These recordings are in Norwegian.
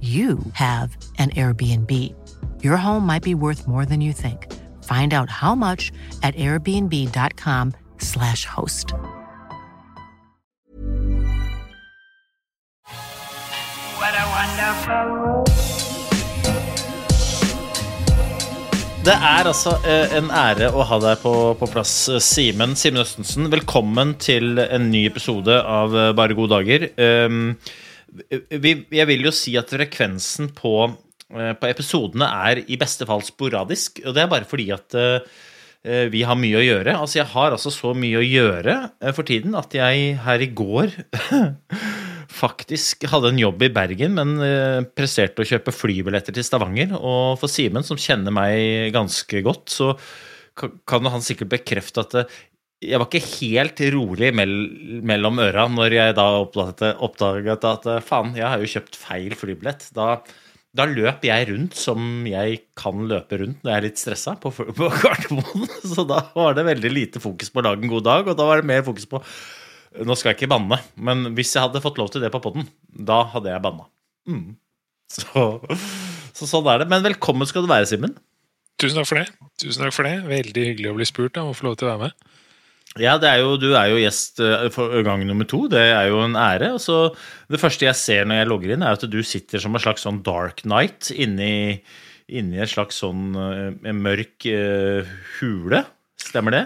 you have an Airbnb. Your home might be worth more than you think. Find out how much at airbnb.com/slash host. Det er altså eh, en ære å ha deg på, på plass, eh, Simen Simen Østensen. Velkommen til en ny episode av eh, Bare gode dager. Um, jeg vil jo si at frekvensen på, eh, på episodene er i beste fall sporadisk. Og det er bare fordi at eh, vi har mye å gjøre. Altså, jeg har altså så mye å gjøre eh, for tiden at jeg her i går faktisk hadde en jobb i Bergen, men eh, presterte å kjøpe flybilletter til Stavanger. Og for Simen, som kjenner meg ganske godt, så kan han sikkert bekrefte at eh, jeg var ikke helt rolig mell mellom øra når jeg da oppdaget, at eh, faen, jeg har jo kjøpt feil flybillett. Da, da løp jeg rundt som jeg kan løpe rundt når jeg er litt stressa på, på Gardermoen. Så da var det veldig lite fokus på å lage en god dag, og da var det mer fokus på Nå skal jeg ikke banne, men hvis jeg hadde fått lov til det på poden, da hadde jeg banna. Mm. Så, så sånn er det. Men velkommen skal du være, Simen. Tusen takk for det. Tusen takk for det. Veldig hyggelig å bli spurt om å få lov til å være med. Ja, det er jo, du er jo gjest eh, for gang nummer to. Det er jo en ære. Og så det første jeg ser når jeg logger inn, er at du sitter som en slags sånn dark night inni, inni en slags sånn eh, en mørk uh, hule. Stemmer det?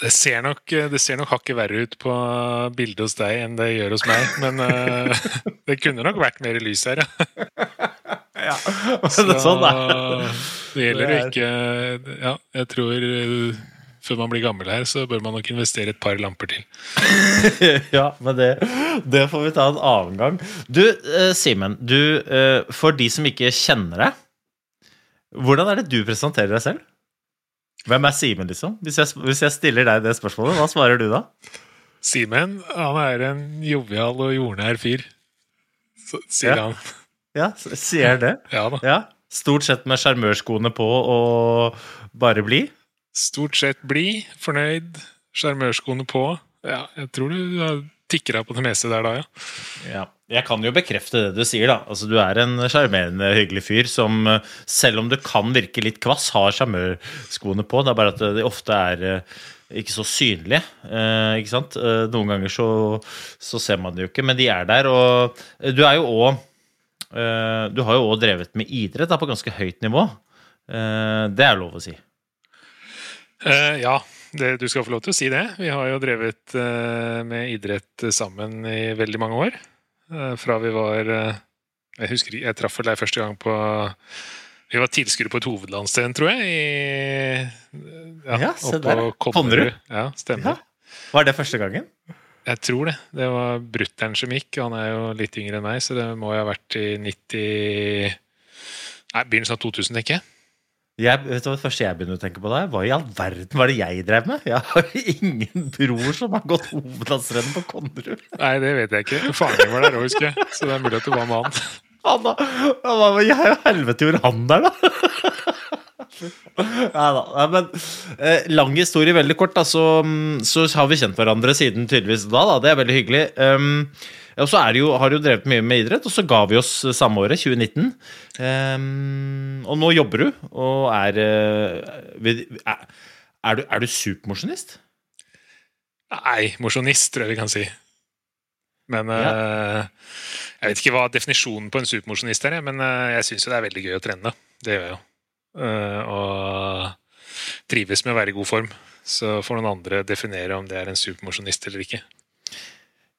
Det ser nok, det ser nok hakket verre ut på bildet hos deg enn det gjør hos meg, men uh, det kunne nok vært mer lys her, ja. Så, sånn er det. det gjelder å ikke Ja, jeg tror før man blir gammel her, så bør man nok investere et par lamper til. ja, men det, det får vi ta en annen gang. Du, eh, Simen, du, eh, for de som ikke kjenner deg, hvordan er det du presenterer deg selv? Hvem er Simen, liksom? Hvis jeg, hvis jeg stiller deg det spørsmålet, hva svarer du da? Simen, han er en jovial og jordnær fyr, så, sier Ja. han. Ja, sier det? Ja da. Ja, Stort sett med sjarmørskoene på og bare blid? Stort sett blid, fornøyd, sjarmørskoene på. Ja, jeg tror du har tikker av på det meste der da, ja. Ja. Jeg kan jo bekrefte det du sier, da. Altså, du er en sjarmerende, hyggelig fyr som, eh, selv om du kan virke litt kvass, har sjarmørskoene på. Det er bare at de ofte er eh, ikke så synlige. Eh, ikke sant? Eh, noen ganger så, så ser man det jo ikke, men de er der. Og eh, du er jo òg eh, Du har jo òg drevet med idrett da, på ganske høyt nivå. Eh, det er lov å si. Eh, ja, det, du skal få lov til å si det. Vi har jo drevet uh, med idrett sammen i veldig mange år. Uh, fra vi var Jeg husker jeg traff vel deg første gang på Vi var tilskuere på et hovedlandstren, tror jeg. I, Ja, se der. Konnerud. Ja, stemmer. Var det første gangen? Jeg tror det. Det var brutter'n som gikk. Han er jo litt yngre enn meg, så det må jo ha vært i 90 Nei, begynnelsen av 2000, tenker jeg. Jeg, vet du hva det første jeg begynner å tenke på da? Hva i all verden var det jeg drev med? Jeg har ingen bror som har gått hovedlandsrennet på Konnerud. Nei, det vet jeg ikke. Faren var der òg, husker jeg. Så det er mulig at du var med han. Hva i helvete gjorde han der, da? Nei da. Nei, men eh, lang historie veldig kort, da, så, mm, så har vi kjent hverandre siden tydeligvis da. da. Det er veldig hyggelig. Um, og så jo, har du drevet mye med idrett, og så ga vi oss samme året, 2019. Um, og nå jobber du, og er eh, Er, er du, er du supermosjonist? Nei, mosjonist, tror jeg vi kan si. Men uh, jeg vet ikke hva definisjonen på en supermosjonist er, men uh, jeg syns jo det er veldig gøy å trene. Det gjør jeg jo. Uh, og trives med å være i god form. Så får noen andre definere om det er en supermosjonist eller ikke.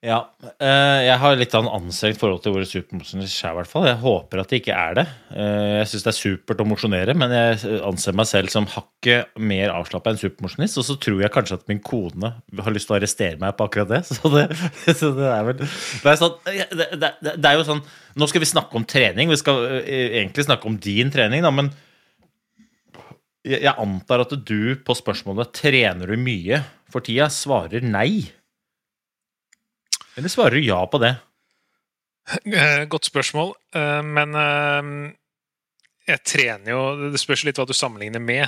Ja. Eh, jeg har litt av en anstrengt forhold til ordet supermosjonist i hvert fall. Jeg håper at det ikke er det. Eh, jeg syns det er supert å mosjonere, men jeg anser meg selv som hakket mer avslappa enn supermosjonist. Og så tror jeg kanskje at min kone har lyst til å arrestere meg på akkurat det. Så det, så det er vel det er, sånn, det, det er jo sånn Nå skal vi snakke om trening. Vi skal eh, egentlig snakke om din trening, da, men jeg antar at du på spørsmålet 'trener du mye for tida?' svarer nei. Eller svarer du ja på det? Eh, godt spørsmål. Eh, men eh, jeg trener jo Det spørs litt hva du sammenligner med.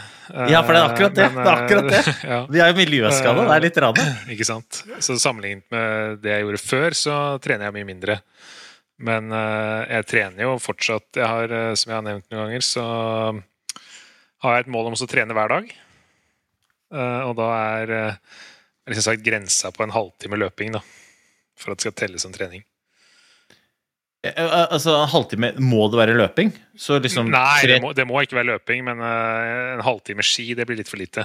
Ja, for det er akkurat det. Men, det, er akkurat det. Ja. Vi er jo miljøskada. Det er litt rart. Ikke sant. Så sammenlignet med det jeg gjorde før, så trener jeg mye mindre. Men jeg trener jo fortsatt jeg har, Som jeg har nevnt noen ganger, så har jeg et mål om å trene hver dag. Og da er liksom sagt grensa på en halvtime løping, da for at det skal telle som trening? Eh, eh, altså, en halvtime Må det være løping? Liksom Nei, det må, det må, ikke være løping, men uh, en halvtime ski det blir litt for lite.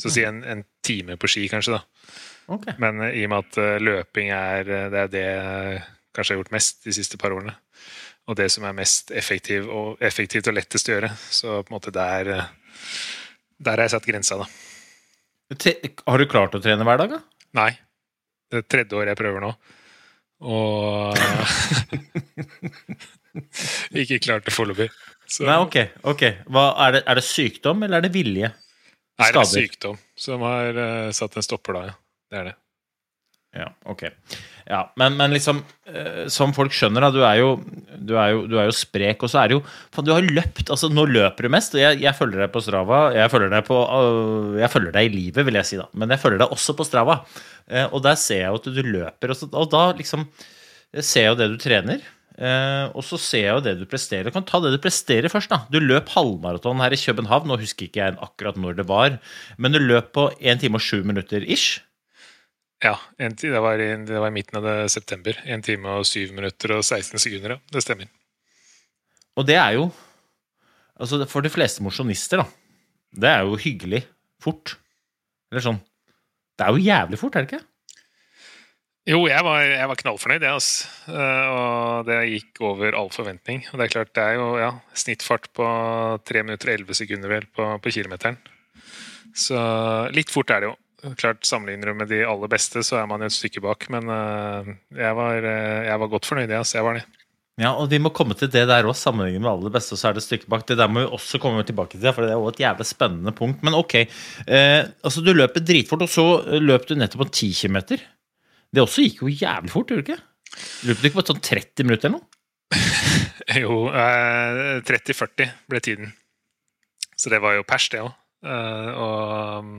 Så si en, en time på ski, kanskje. da. Okay. Men uh, i og med at uh, løping er det er det jeg kanskje har gjort mest de siste par årene, og det som er mest effektiv og, effektivt og lettest å gjøre, så på en måte der, der har jeg satt grensa, da. Har du klart å trene hver dag, da? Nei. Det er tredje året jeg prøver nå. Og ikke klart det foreløpig. Nei, ok. okay. Hva, er, det, er, det, sykdom, eller er det vilje? Nei, det er sykdom som har uh, satt en stopper da, ja. Det er det. Ja, ok. Ja, men, men liksom, uh, som folk skjønner, da, du er, jo, du, er jo, du er jo sprek, og så er det jo faen, Du har løpt, altså nå løper du mest, og jeg, jeg følger deg på Strava. Jeg følger deg, på, uh, jeg følger deg i livet, vil jeg si, da. Men jeg følger deg også på Strava. Uh, og der ser jeg jo at du løper, og, så, og da liksom ser jeg jo det du trener. Uh, og så ser jeg jo det du presterer. Du kan ta det du presterer først. da. Du løp halvmaraton her i København. Nå husker ikke jeg akkurat når det var, men du løp på 1 time og 7 minutter ish. Ja, en, det, var i, det var i midten av september. 1 time og 7 minutter og 16 sekunder, ja. Det stemmer. Og det er jo Altså, for de fleste mosjonister, da. Det er jo hyggelig fort. Eller sånn Det er jo jævlig fort, er det ikke? Jo, jeg var, jeg var knallfornøyd, jeg, altså. Og det gikk over all forventning. Og det er klart, det er jo ja, snittfart på 3 minutter og 11 sekunder vel på, på kilometeren. Så litt fort er det jo klart Sammenligner du med de aller beste, så er man et stykke bak. Men uh, jeg, var, uh, jeg, var, godt fornøyd, jeg. Var det. Ja, og vi må komme til det der òg. Sammenlignet med aller beste, så er det et stykke bak. Det der må vi også komme tilbake til, for det er også et jævlig spennende punkt. Men ok, eh, altså du løper dritfort, og så løp du nettopp en 10 km. Det også gikk jo jævlig fort, gjorde du ikke? Løp du ikke på sånn 30 minutter eller noe? jo, eh, 30-40 ble tiden. Så det var jo pers, det òg. Uh, og um,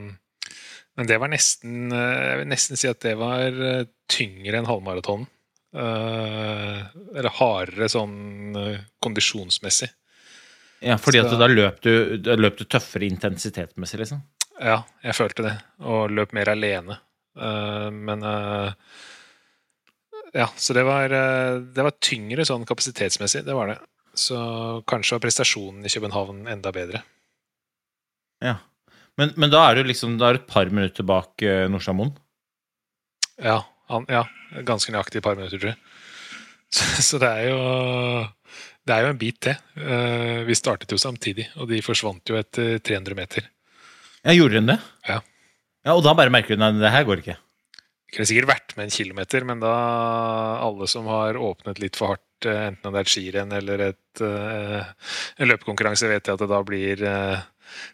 men det var nesten eh, Jeg vil nesten si at det var eh, tyngre enn halvmaratonen. Eller hardere sånn kondisjonsmessig. Ja, fordi at da løp du, da løp du tøffere intensitetmessig, liksom? Ja, jeg følte det. Og løp mer alene. Men Ja, så det var, det var tyngre sånn kapasitetsmessig. Det var det. Så kanskje var prestasjonen i København enda bedre. Ja. Men, men, da er du liksom da er du et par minutter bak uh, Norsamoen? Ja, han, ja. Ganske nøyaktig et par minutter, tror jeg. Så, så, det er jo Det er jo en bit til. Uh, vi startet jo samtidig, og de forsvant jo etter 300 meter. Ja, Gjorde de det? Ja. ja. Og da bare merker du at det her går ikke? Jeg kunne sikkert vært med en kilometer, men da alle som har åpnet litt for hardt, eh, enten det er et skirenn eller et, uh, en løpekonkurranse, vet jeg at det da blir uh,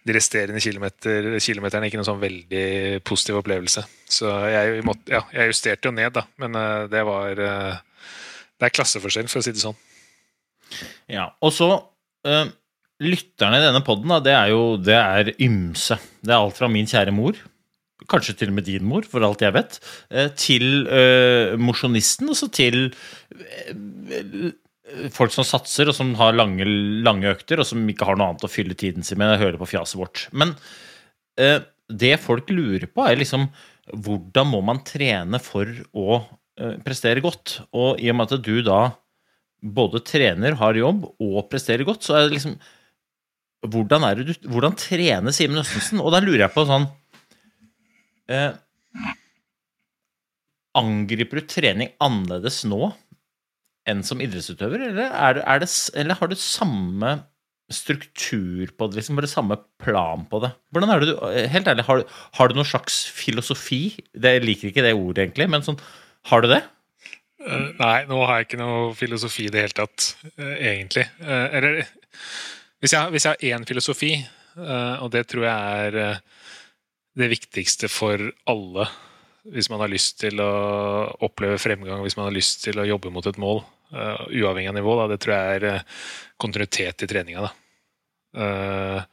de resterende kilometer, kilometerne ikke noen sånn veldig positiv opplevelse. Så jeg, måtte, ja, jeg justerte jo ned, da, men uh, det var uh, Det er klasseforskjell, for å si det sånn. Ja, og så uh, Lytterne i denne poden, det er jo det er ymse. Det er alt fra min kjære mor, kanskje til og med din mor, for alt jeg vet, til mosjonisten, og så til folk som satser, og som har lange, lange, økter, og som ikke har noe annet å fylle tiden sin med. Jeg hører på fjaset vårt. Men eh, det folk lurer på, er liksom hvordan må man trene for å eh, prestere godt. Og i og med at du da både trener, har jobb og presterer godt, så er det liksom Hvordan, er det du, hvordan trener Simen Østensen? Og da lurer jeg på sånn eh, Angriper du trening annerledes nå enn som idrettsutøver, eller, er det, er det, eller har du samme struktur på det, liksom, bare samme plan på det. Hvordan er det du, Helt ærlig, har, har du noen slags filosofi? Det, jeg liker ikke det ordet, egentlig, men sånn, har du det? Uh, nei, nå har jeg ikke noe filosofi i det hele tatt, uh, egentlig. Uh, eller hvis jeg, hvis jeg, har én filosofi, og det tror jeg er det viktigste for alle hvis man har lyst til å oppleve fremgang, hvis man har lyst til å jobbe mot et mål, uavhengig av nivå, da, det tror jeg er kontinuitet i treninga. Uh,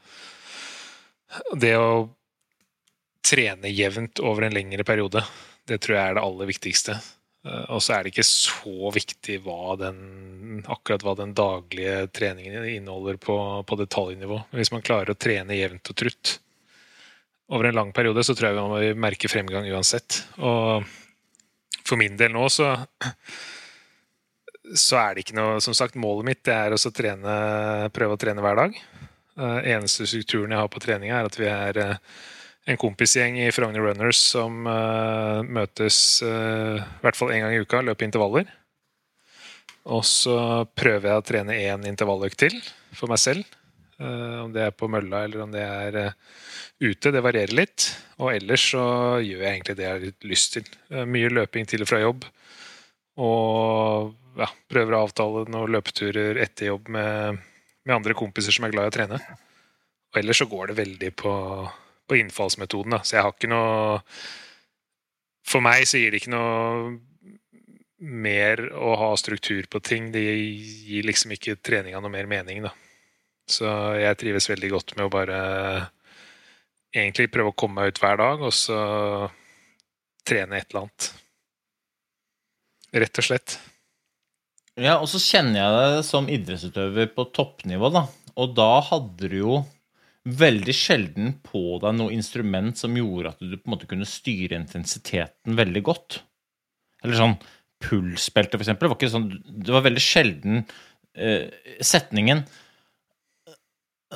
det å trene jevnt over en lengre periode, det tror jeg er det aller viktigste. Uh, og så er det ikke så viktig hva den, akkurat hva den daglige treningen inneholder på, på detaljnivå. Hvis man klarer å trene jevnt og trutt over en lang periode, så tror jeg man må merke fremgang uansett. Og for min del nå så så er det ikke noe Som sagt, målet mitt det er å trene, prøve å trene hver dag. Uh, eneste strukturen jeg har på treninga, er at vi er uh, en kompisgjeng i Frogner Runners som uh, møtes i hvert fall én gang i uka, løper intervaller. Og så prøver jeg å trene én intervalløkt til for meg selv. Om det er på mølla eller om det er ute, det varierer litt. Og ellers så gjør jeg egentlig det jeg har litt lyst til. mye løping til og fra jobb. Og ja, prøver å avtale noen løpeturer etter jobb med, med, andre kompiser som er glad i å trene. Og ellers så går det veldig på, på innfallsmetoden. Da. Så jeg har ikke noe For meg så gir det ikke noe mer å ha struktur på ting. Det gir liksom ikke treninga noe mer mening, da. Så jeg trives veldig godt med å bare egentlig prøve å komme meg ut hver dag, og så trene et eller annet. Rett og slett. Ja, og så kjenner jeg deg som idrettsutøver på toppnivå, da. Og da hadde du jo veldig sjelden på deg noe instrument som gjorde at du på en måte kunne styre intensiteten veldig godt. Eller sånn pulsbelte, for eksempel. Det var, sånn, det var veldig sjelden eh, setningen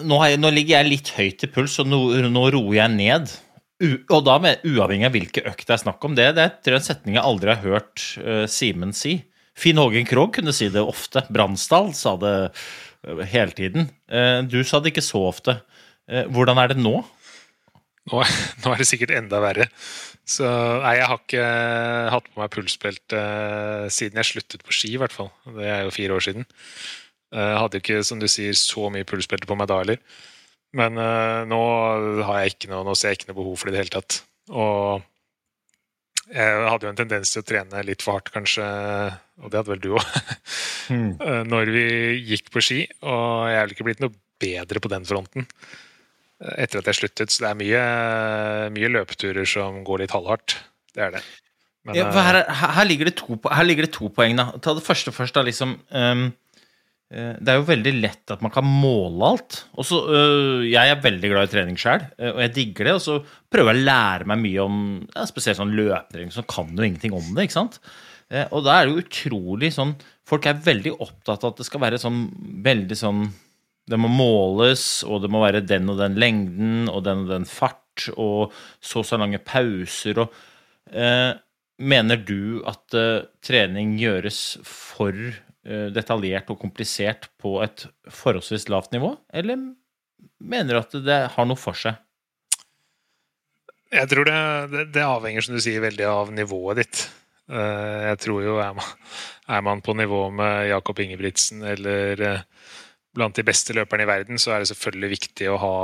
nå, jeg, nå, ligger jeg litt høyt i puls, og nå, nå roer jeg ned. U, og da med uavhengig av hvilke økt det er snakk om. Det, det er en setning jeg aldri har hørt uh, Simen si. Finn Hågen Krogh kunne si det ofte. Bransdal sa det uh, hele tiden. Uh, du sa det ikke så ofte. Hvordan er det nå? Nå, nå er det sikkert enda verre. Så nei, jeg har ikke hatt på meg pulsbelte siden jeg sluttet på ski, i hvert fall. Det er jo fire år siden. Jeg hadde ikke, som du sier, så mye pulsbelte på meg da heller. Men nå, har jeg ikke noe, nå ser jeg ikke noe behov for det i det hele tatt. Og jeg hadde jo en tendens til å trene litt for hardt, kanskje, og det hadde vel du òg, mm. Eh, når vi gikk på ski. Og jeg er vel ikke blitt noe bedre på den fronten eh, etter at jeg sluttet. Så det er mye, mye løpeturer som går litt halvhardt. Det er det. Men, ja, her, her, ligger to, her, ligger det to, poeng. da. Ta det første først. da, liksom... Um Eh, det er jo veldig lett at man kan måle alt. Også, øh, jeg er veldig glad i trening sjøl, øh, og jeg digger det. Og så prøver jeg å lære meg mye om ja, spesielt sånn løpetrening, så kan jo ingenting om det. ikke sant? Eh, og da er det jo utrolig sånn Folk er veldig opptatt av at det skal være sånn veldig sånn Det må måles, og det må være den og den lengden og den og den fart, og så og så lange pauser og øh, Mener du at trening gjøres for Eh, detaljert og komplisert på et forholdsvis lavt nivå, eller mener du at det har noe for seg? Jeg tror det, det, det avhenger, som du sier, veldig av nivået ditt. Eh, jeg tror jo er man, er man på nivå med Jakob Ingebrigtsen eller eh, blant de beste løperne i verden, så er det selvfølgelig viktig å ha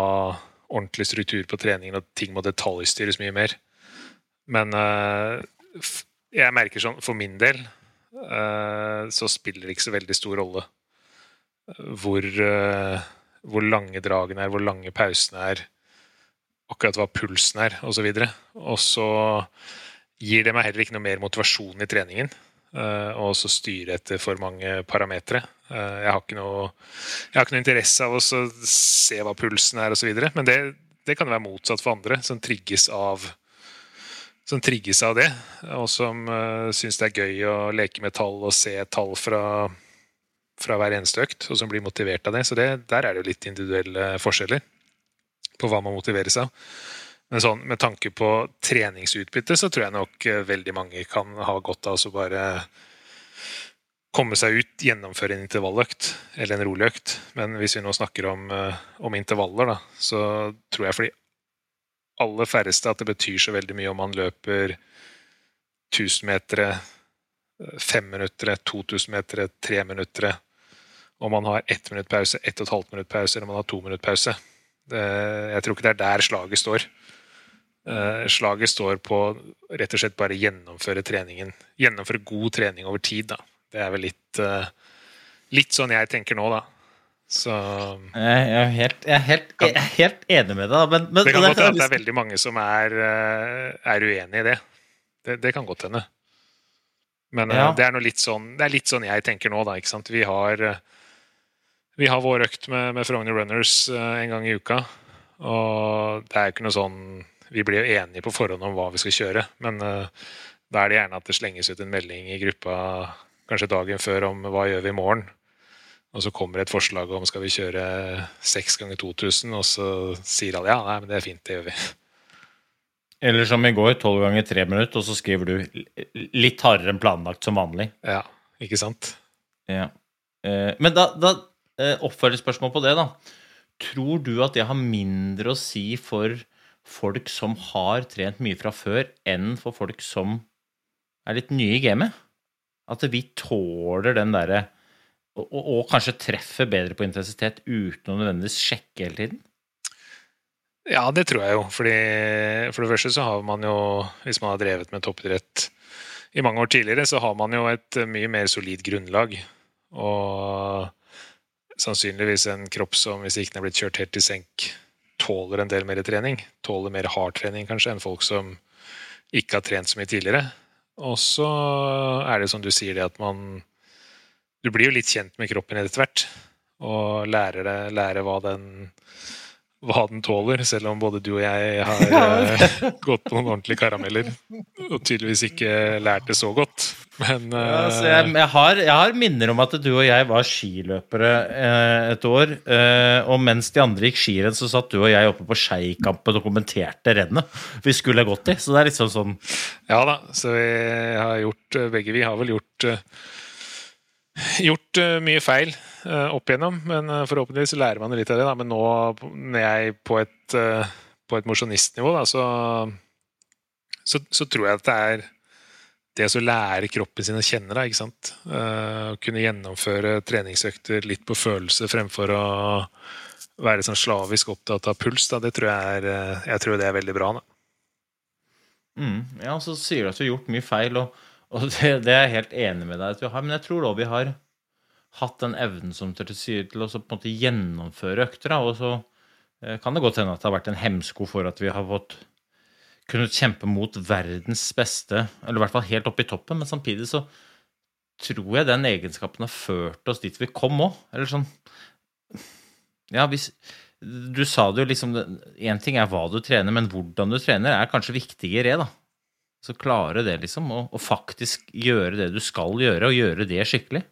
ordentlig struktur på treningen, og ting må detaljstyres mye mer. Men jeg merker sånn for min del Eh, så spiller det ikke så veldig stor rolle hvor, eh, hvor lange dragene er, hvor lange pausene er, akkurat hva pulsen er, osv. Og så gir det meg heller ikke noe mer motivasjon i treningen. Og så styre etter for mange parametere. Jeg, har ikke noe, har ikke noe interesse av å se hva pulsen er osv. Men det, det kan være motsatt for andre, som trigges av som trigges av det, og som uh, syns det er gøy å leke med tall og se tall fra, fra hver eneste økt, og som blir motivert av det. Så det, der er det jo litt individuelle forskjeller på hva man motiveres av. Men sånn, med tanke på treningsutbytte så tror jeg nok uh, veldig mange kan ha godt av å bare komme seg ut, gjennomføre en intervalløkt eller en rolig økt. Men hvis vi nå snakker om, uh, om intervaller, da, så tror jeg for de aller færreste at det betyr så veldig mye om man løper 1000 meter, 5 minutter, 2000 meter, 3 minutter. Om man har ett minutt pause, ett og et halvt minutt pause, eller om man har to minutt pause. Jeg tror ikke det er der slaget står. Uh, slaget står på rett og slett bare gjennomføre treningen. Gjennomføre god trening over tid, da. Det er vel litt, uh, litt sånn jeg tenker nå, da. Så Jeg er helt, jeg er helt, jeg er helt enig med deg. Men, men, det kan godt hende at det er veldig mange som er, eh, er uenig i det. det. det. kan godt hende. Men ja. det, er litt sånn, det er litt sånn jeg tenker nå, da. ikke sant? Vi har, vi har vår økt med, med Frogner Runners en gang i uka. Og det er ikke noe sånn Vi blir jo enige på forhånd om hva vi skal kjøre, men da er det gjerne at det slenges ut en melding i gruppa kanskje dagen før om hva gjør vi i morgen. Og så kommer et forslag om skal vi kjøre seks ganger 2000, og så sier alle ja, nei, men det er fint, det gjør vi. Eller som i går, tolv ganger tre minutter, og så skriver du litt hardere enn planlagt som vanlig. Ja, ikke sant? Ja. Eh, men da, da eh, oppfølgingsspørsmål på det, da. Tror du at det har mindre å si for folk som har trent mye fra før, enn for folk som er litt nye i gamet? At vi tåler den derre og, og, kanskje treffer bedre på intensitet uten å nødvendigvis sjekke hele tiden? Ja, det tror jeg jo. Fordi, for det første så har man jo, hvis man har drevet med toppidrett i mange år tidligere, så har man jo et mye mer solid grunnlag. Og sannsynligvis en kropp som, hvis ikke den er blitt kjørt helt til senk, tåler en del mer trening. Tåler mer hardtrening kanskje enn folk som ikke har trent så mye tidligere. Og så er det som du sier, det at man Du blir jo litt kjent med kroppen etter hvert. Og lærer, det, lærer hva, den, hva den tåler, selv om både du og jeg har uh, gått på noen ordentlige karameller. Og tydeligvis ikke lært det så godt. Men ja, altså jeg, jeg, har, jeg, har, minner om at du og jeg var skiløpere eh, et år. og mens de andre gikk skirenn, så satt du og jeg oppe på Skeikampen og kommenterte rennet vi skulle gått i. Så det er liksom sånn Ja da, så vi har gjort begge Vi har vel gjort gjort mye feil opp igjennom, men forhåpentligvis lærer man litt av det. Da. Men nå når jeg på et, på et mosjonistnivå, så, så, så tror jeg at det er det å lære kroppen sin å kjenne deg. ikke sant? Uh, kunne gjennomføre treningsøkter litt på følelse fremfor å være sånn slavisk opptatt av puls. Da. Det tror jeg, er, eh, jeg tror det er veldig bra. Da. Mm, ja, så sier du at du har gjort mye feil, og, og det, det, er jeg helt enig med deg at vi har. Men jeg tror da vi har hatt den evnen som du sier, til å på en måte gjennomføre økter. Og så eh, kan det godt hende at det har vært en hemsko for at vi har fått kunnet kjempe mot verdens beste, eller i hvert fall helt oppe i toppen, men samtidig så tror jeg den egenskapen har ført oss dit vi kom òg. Eller sånn Ja, hvis Du sa det jo liksom Én ting er hva du trener, men hvordan du trener, er kanskje viktigere, da. Så klare det, liksom, og, faktisk gjøre det du skal gjøre, og gjøre det skikkelig.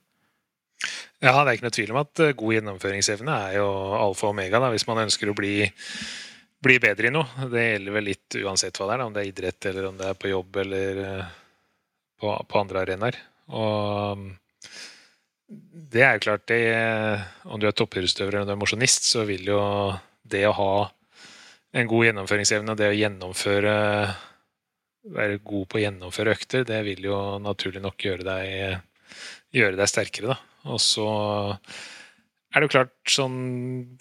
Ja, det er ikke noe tvil om at eh, god gjennomføringsevne er jo alfa og omega da, hvis man ønsker å bli bli bedre i noe. Det gjelder vel litt uansett hva det er, da, om det er idrett eller om det er på jobb eller eh, på, på andre arenaer. Og mm, det er jo klart det Om du er toppidrettsutøver eller om du er mosjonist, så vil jo det å ha en god gjennomføringsevne og det å gjennomføre være god på å gjennomføre økter, det vil jo naturlig nok gjøre deg, gjøre deg sterkere. Da. Og så er det jo klart, sånn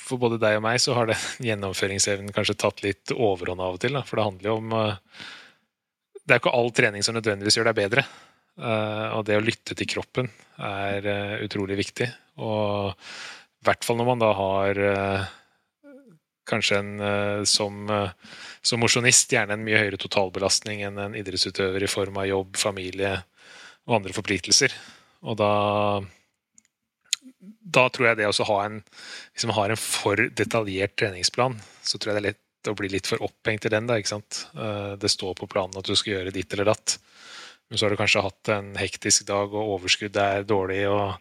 for både deg og meg, så har den gjennomføringsevnen kanskje tatt litt overhånd av og til. Da. For det handler jo om uh, Det er ikke all trening som nødvendigvis gjør deg bedre. Uh, og det å lytte til kroppen er uh, utrolig viktig. Og i hvert fall når man da har kanskje en som, som mosjonist gjerne en mye høyere totalbelastning enn en idrettsutøver i form av jobb, familie og andre forpliktelser. Og da da tror jeg det å ha en, man har en for detaljert treningsplan, så tror jeg det er lett, å bli litt for opphengt i den. da, ikke sant? Eh, det står på planen at du skal gjøre ditt eller datt. Men så har du kanskje hatt en hektisk dag, og overskuddet er dårlig, og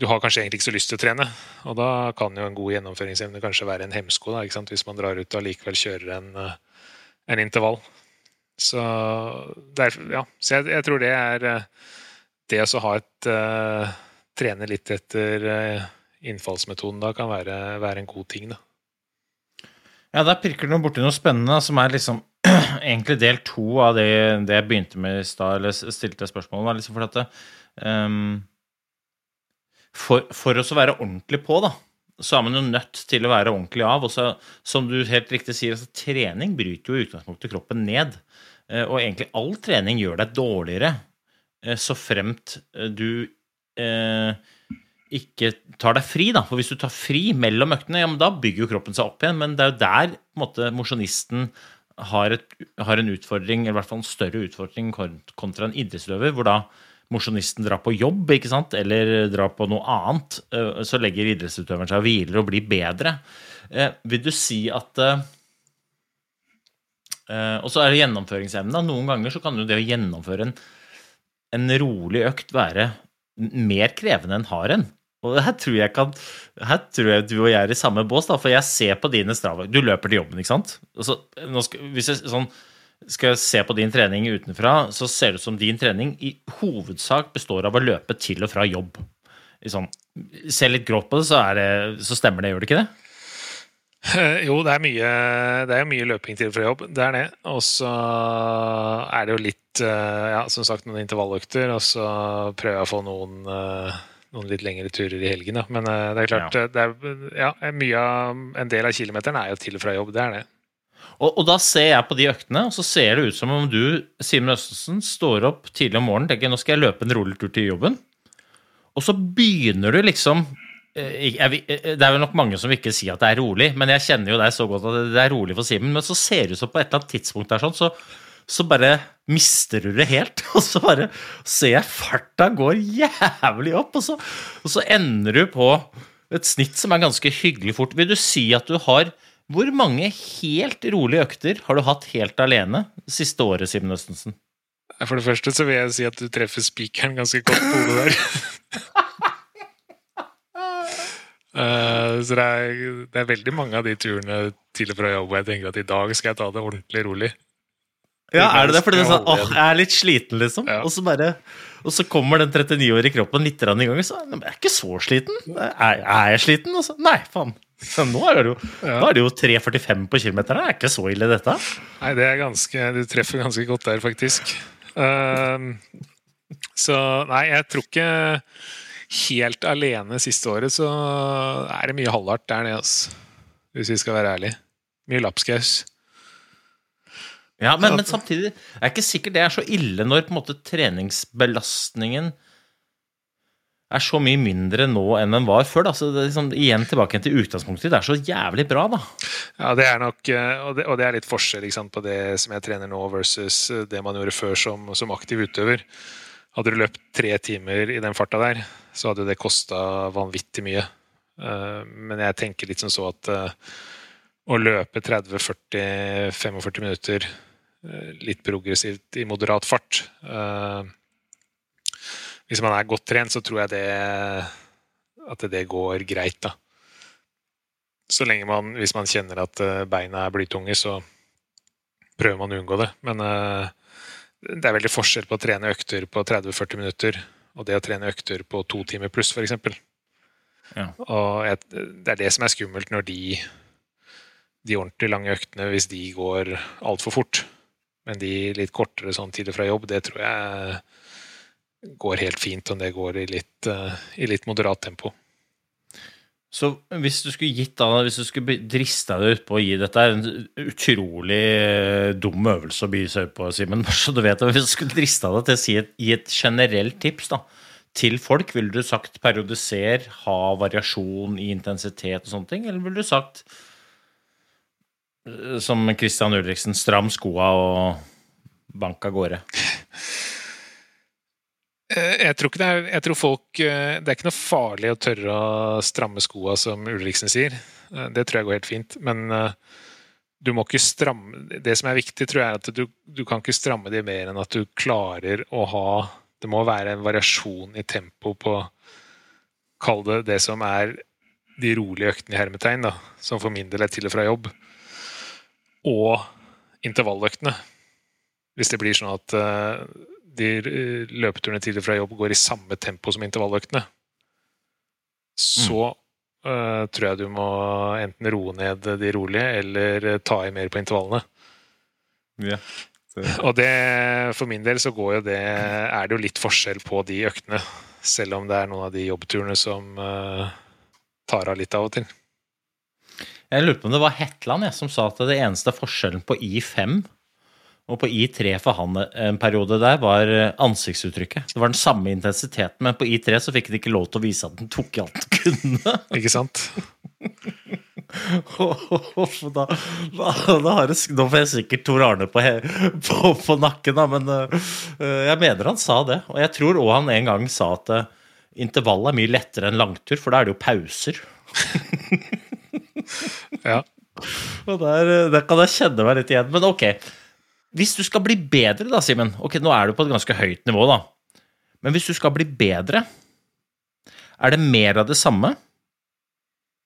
du har kanskje egentlig ikke så lyst til å trene. Og da kan jo en god gjennomføringsevne kanskje være en hemsko, da, hvis man drar ut og likevel kjører en, eh, en intervall. Så, derfor, ja. så jeg, jeg, tror det er det å ha et uh, Trene litt etter uh, innfallsmetoden da kan være, være en god ting, da. Ja, der pirker du borti noe spennende, som er liksom egentlig del to av det, det jeg begynte med i stad, eller stilte spørsmålet. Liksom for, at um, for, for å være ordentlig på, da, så er man jo nødt til å være ordentlig av. Og så, som du helt riktig sier, altså, trening bryter jo i utgangspunktet kroppen ned. Uh, og egentlig all trening gjør deg dårligere, uh, så fremt du du ikke tar deg fri, da. For hvis du tar fri mellom øktene, ja, men da bygger jo kroppen seg opp igjen. Men det er jo der på mosjonisten har, har, en utfordring, eller i hvert fall en større utfordring kontra en idrettsutøver, hvor da mosjonisten drar på jobb ikke sant? eller drar på noe annet. Eh, så legger idrettsutøveren seg og hviler og blir bedre. Eh, vil du si at eh, Og så er det gjennomføringsevne. Noen ganger så kan jo det å gjennomføre en, en rolig økt være mer krevende enn haren. Og her tror jeg kan, her tror jeg du og jeg er i samme bås, da, for jeg ser på dine strava Du løper til jobben, ikke sant? Så, skal, hvis jeg sånn, skal jeg se på din trening utenfra, så ser det ut som din trening i hovedsak består av å løpe til og fra jobb. Sånn, se litt grått på det, så, det, så stemmer det, gjør det ikke det? Jo, det er mye, det er mye løping til fra jobb. Det er det. Og så er det jo litt, eh, ja, som sagt, noen intervalløkter, og så prøver jeg å få noen eh, noen litt lengre turer i helgen. Da. Men det er klart, ja. Det er, ja, mye en del av kilometeren er jo til og fra jobb. Det er det. Og, og, da ser jeg på de øktene, og så ser det ut som om du, Simen Østensen, står opp tidlig om morgenen tenker nå skal jeg løpe en rolig tur til jobben. Og så begynner du liksom eh, jeg, det er vel nok mange som vil ikke si at det er rolig, men jeg kjenner jo deg så godt at det er rolig for Simen. Men så ser det ut som på et eller annet tidspunkt der sånn, så så bare mister du det helt. Og så bare ser jeg farta går jævlig opp, og så, og så ender du på et snitt som er ganske hyggelig fort. Vil du si at du har Hvor mange helt rolige økter har du hatt helt alene siste året, Simen Østensen? For det første så vil jeg si at du treffer spikeren ganske godt på hodet der. Uh, så det er, det er, veldig mange av de turene til og fra jobb hvor jeg tenker at i dag skal jeg ta det ordentlig rolig. Ja, er det det? Fordi du sånn, åh, jeg er litt sliten, liksom. Ja. Og, så bare, og så kommer den 39-årige kroppen litt i gang, og så jeg er ikke så sliten. Er, er jeg sliten? Og så, nei, faen. Så nå er det jo, ja. jo 3,45 på kilometeren. Det er ikke så ille, dette. Nei, det er ganske Du treffer ganske godt der, faktisk. Uh, så nei, jeg tror ikke helt alene siste året, så er det mye halvhardt der nede, altså. Hvis vi skal være ærlige. Mye lapskaus. Ja, men, men, samtidig er ikke sikkert det er så ille når på en måte treningsbelastningen er så mye mindre nå enn den var før. Da. Så liksom, igjen tilbake til utgangspunktet. Det er så jævlig bra, da. Ja, det er nok eh, Og det, og det er litt forskjell sant, på det som jeg trener nå, versus eh, det man gjorde før som, som aktiv utøver. Hadde du løpt tre timer i den farta der, så hadde det kosta vanvittig mye. Eh, men jeg tenker litt som så at å løpe 30-40-45 minutter litt progressivt i moderat fart. Eh, hvis man er godt trent, så tror jeg det at det går greit, da. Så lenge man, hvis man kjenner at eh, beina er blytunge, så prøver man å unngå det. Men det er veldig forskjell på å trene økter på 30-40 minutter og det å trene økter på to timer pluss, f.eks. Ja. Og jeg, det er det som er skummelt når de, de ordentlig lange øktene, hvis de går altfor fort. Men de litt kortere sånn tidlig fra jobb, det tror jeg går helt fint om det går i litt, uh, i litt moderat tempo. Så hvis du skulle gitt da, hvis du skulle drista deg utpå å gi dette er en utrolig eh, dum øvelse å by seg ut på, Simen, så du vet Hvis du skulle drista deg til å si et, gi et generelt tips da, til folk, ville du sagt periodiser, ha variasjon i intensitet og sånne ting, eller ville du sagt som Christian Ulriksen, stram skoa og bank av gårde? Eh, jeg tror det er jeg tror folk, eh, Det er ikke noe farlig å tørre å stramme skoa, som Ulriksen sier. Eh, det tror jeg går helt fint. Men du må ikke stramme Det som er viktig, tror jeg, er at du, du kan ikke stramme de mer enn at du klarer å ha Det må være en variasjon i tempo på Kall det det som er de rolige øktene i hermetegn, da, som for min del er til og fra jobb, og intervalløktene. Hvis det blir sånn at de løpeturene til og fra jobb går i samme tempo som intervalløktene, så uh, tror jeg du må enten roe ned de rolige eller ta i mer på intervallene. Ja. Og det, for min del så går jo det, er det jo litt forskjell på de øktene. Selv om det er noen av de jobbturene som uh, tar av litt av og til. Jeg lurer på om det var Hetland jeg, som sa at det eneste forskjellen på I5 og på I3 for han en periode der, var ansiktsuttrykket. Det var den samme intensiteten, men på I3 så fikk han ikke lov til å vise at han tok i alt han kunne. Ikke sant? da, da, da har jeg, nå får jeg sikkert Tor Arne på, på, på nakken, da, men uh, jeg mener han sa det. Og jeg tror òg han en gang sa at uh, intervall er mye lettere enn langtur, for da er det jo pauser. ja. Og der, der, kan jeg kjenne meg litt igjen. Men ok, hvis du skal bli bedre, da, Simen Ok, nå er du på et ganske høyt nivå, da. Men hvis du skal bli bedre, er det mer av det samme?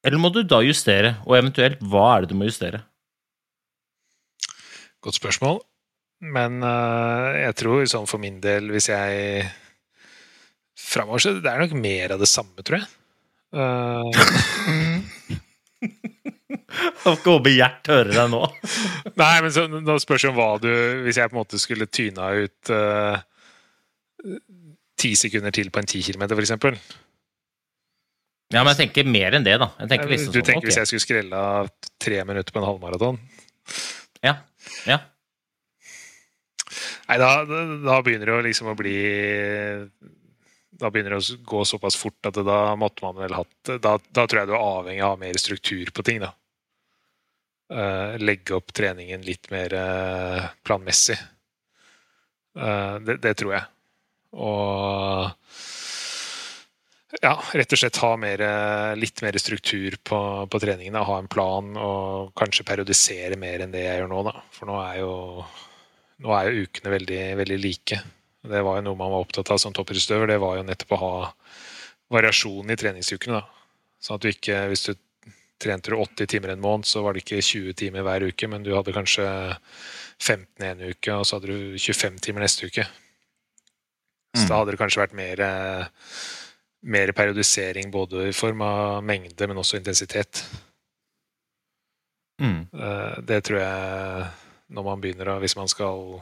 Eller må du da justere, og eventuelt hva er det du må justere? Godt spørsmål. Men uh, jeg tror sånn for min del, hvis jeg Framover så det er nok mer av det samme, tror jeg. Uh, Jeg skal håpe Gjert hører deg nå. Nei, men så, nå spørs det om hva du Hvis jeg på en måte skulle tyna ut eh, ti uh, sekunder til på en 10 km, f.eks. Ja, men jeg tenker mer enn det, da. Liksom du sånn, tenker okay. hvis jeg skulle skrelle tre minutter på en halvmaraton? Ja. ja. Nei, da, da, begynner det jo liksom å bli Da begynner det å gå såpass fort at da måtte man vel hatt Da, da tror jeg du er avhengig av mer struktur på ting, da. Uh, legge opp treningen litt mer uh, planmessig. Uh, det, det, tror jeg. Og ja, rett og slett ha mer, litt mer struktur på, på treningene. Ha en plan og kanskje periodisere mer enn det jeg gjør nå. Da. For nå er jo, nå er jo ukene veldig, veldig like. Det var jo noe man var opptatt av som toppidrettsutøver. Det var jo nettopp å ha variasjon i treningsukene. Da. Sånn at du ikke, hvis du trente du 80 timer en måned, så var det ikke 20 timer hver uke, men du hadde kanskje 15 en uke, og så hadde du 25 timer neste uke. Så mm. da hadde det kanskje vært mer, mer periodisering både i form av mengde, men også intensitet. Mm. Eh, det tror jeg, når man begynner Hvis man skal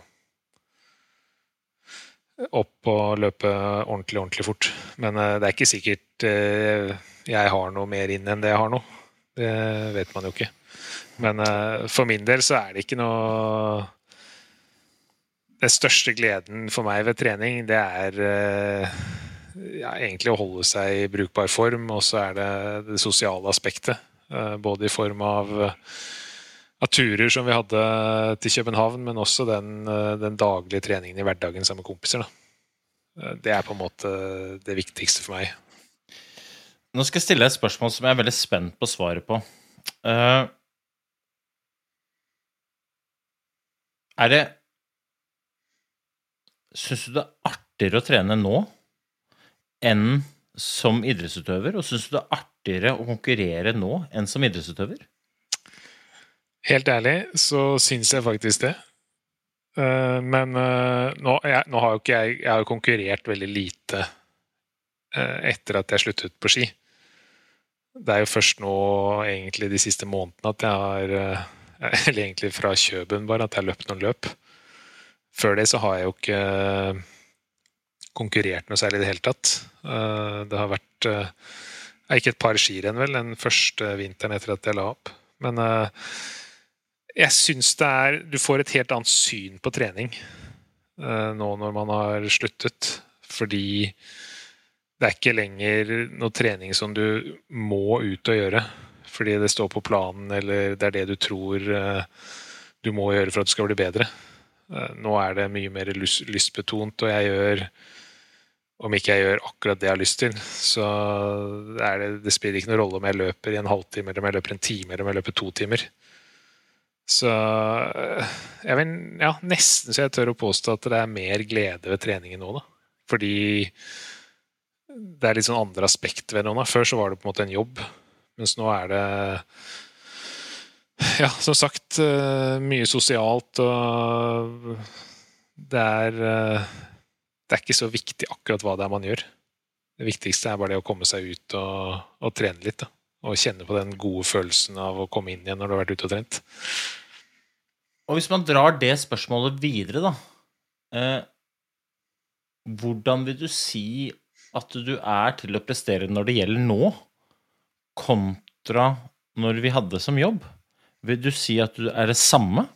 opp og løpe ordentlig, ordentlig fort. Men eh, det er ikke sikkert eh, jeg har noe mer inn enn det jeg har nå. Det vet man jo ikke. Men uh, for min del så er det ikke noe Den største gleden for meg ved trening, det er uh, ja, egentlig å holde seg i brukbar form, og så er det det sosiale aspektet. Uh, både i form av, av, turer som vi hadde til København, men også den, den daglige treningen i hverdagen sammen med kompiser. Da. Det er på en måte det viktigste for meg. Nå skal jeg stille et spørsmål som jeg er veldig spent på svaret på. Uh, er det Syns du det er artigere å trene nå enn som idrettsutøver? Og syns du det er artigere å konkurrere nå enn som idrettsutøver? Helt ærlig så syns jeg faktisk det. Uh, men uh, nå, jeg, nå, har jo ikke jeg Jeg har konkurrert veldig lite etter at jeg sluttet på ski det er jo først nå, egentlig de siste månedene, at jeg har eh, Eller egentlig fra Kjøben, bare, at jeg har løpt noen løp. Før det så har jeg jo ikke eh, konkurrert noe særlig i det hele tatt. Eh, det har vært Ikke et par skirenn, vel, den første vinteren etter at jeg la opp. Men jeg syns det er Du får et helt annet syn på trening nå når man har sluttet, fordi det er ikke lenger noe trening som du må ut og gjøre fordi det står på planen, eller det er det du tror eh, du må gjøre for at du skal bli bedre. Eh, nå er det mye mer lystbetont, og jeg gjør Om ikke jeg gjør akkurat det jeg har lyst til, så det, det spiller ikke noen rolle om jeg løper i en halvtime, eller om jeg løper en time, eller om jeg løper to timer. Så jeg vil ja, nesten så jeg tør å påstå at det er mer glede ved treningen nå, da. Fordi det er litt sånn andre aspekt ved det. Før så var det på en måte en jobb, mens nå er det ja, som sagt, mye sosialt og det er Det er ikke så viktig akkurat hva det er man gjør. Det viktigste er bare det å komme seg ut og, og trene litt. Da. Og kjenne på den gode følelsen av å komme inn igjen når du har vært ute og trent. Og hvis man drar det spørsmålet videre, da eh, Hvordan vil du si at du er til å prestere når det gjelder nå, kontra når vi hadde som jobb? Vil du si at du er det samme?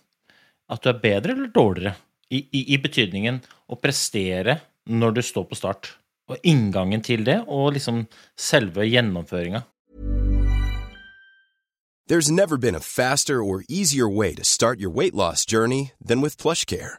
At du er bedre eller dårligere? I, i, i betydningen å prestere når du står på start. Og inngangen til det, og liksom selve gjennomføringa. There's never been a faster or easier way to start your weight loss journey than with PlushCare.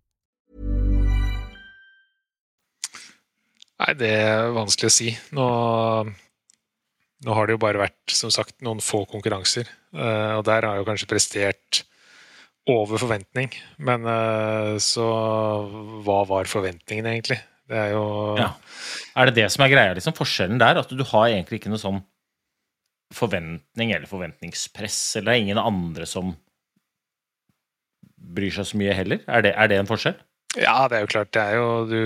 Nei, det er vanskelig å si. Nå, nå har det jo bare vært som sagt, noen få konkurranser, eh, og der har jeg jo kanskje prestert over forventning. Men eh, så hva var forventningen, egentlig? Det er jo ja. Er det det som er greia, liksom? Forskjellen der? At du har egentlig ikke noe sånn forventning eller forventningspress, eller det er ingen andre som bryr seg så mye heller? Er det, er det en forskjell? Ja, det er jo klart. Det er jo du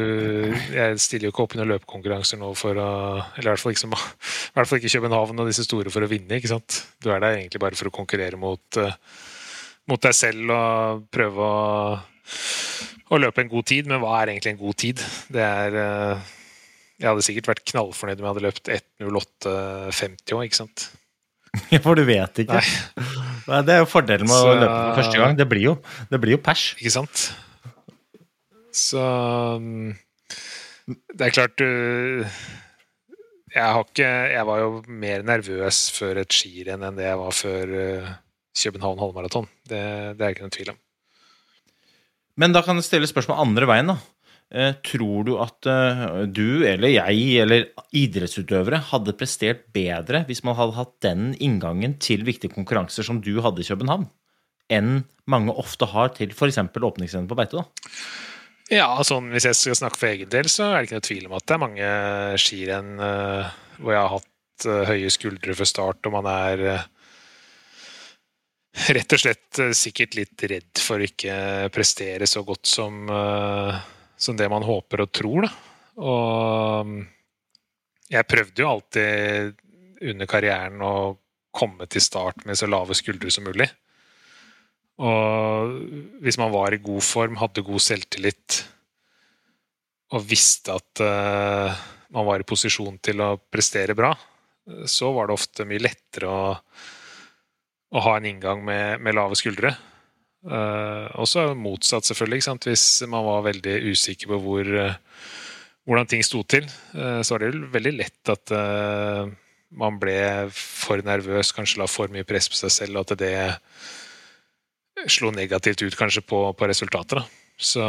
Jeg stiller jo ikke opp i noen løpekonkurranser nå for å Eller i hvert fall ikke, som, i hvert fall ikke København og disse store for å vinne, ikke sant. Du er der egentlig bare for å konkurrere mot, uh, mot deg selv og prøve å, å, løpe en god tid. Men hva er egentlig en god tid? Det er uh, Jeg hadde sikkert vært knallfornøyd om jeg hadde løpt 1.08,50 òg, ikke sant. Ja, for du vet ikke. Nei. Det er jo fordelen med Så, å løpe for første gang. Det blir jo, det blir jo pers. Ikke sant. Så um, det er klart du jeg, ikke, jeg var jo mer nervøs før et skirenn enn det jeg var før uh, København halvmaraton. Det, det, er ikke noen tvil om. Men da kan jeg stille spørsmål andre veien. da. Eh, tror du at eh, du eller jeg eller idrettsutøvere hadde prestert bedre hvis man hadde hatt den inngangen til viktige konkurranser som du hadde i København, enn mange ofte har til f.eks. åpningsrennet på beite? da? Ja, sånn, hvis jeg skal snakke for egen del, så er det ikke noe tvil om at det er mange skirenn uh, hvor jeg har hatt uh, høye skuldre før start, og man er uh, rett og slett sikkert litt redd for å ikke prestere så godt som, som det man håper og tror. Da. Og um, jeg prøvde jo alltid under karrieren å komme til start med så lave skuldre som mulig. Og hvis man var i god form, hadde god selvtillit og visste at uh, man var i posisjon til å prestere bra, så var det ofte mye lettere å, å ha en inngang med, med lave skuldre. Uh, også motsatt, selvfølgelig. Hvis man var veldig usikker på hvor, uh, hvordan ting sto til, så var det veldig lett at man ble for nervøs, kanskje la for mye press på seg selv, og at det slo negativt ut kanskje på, på resultatet. Da. Så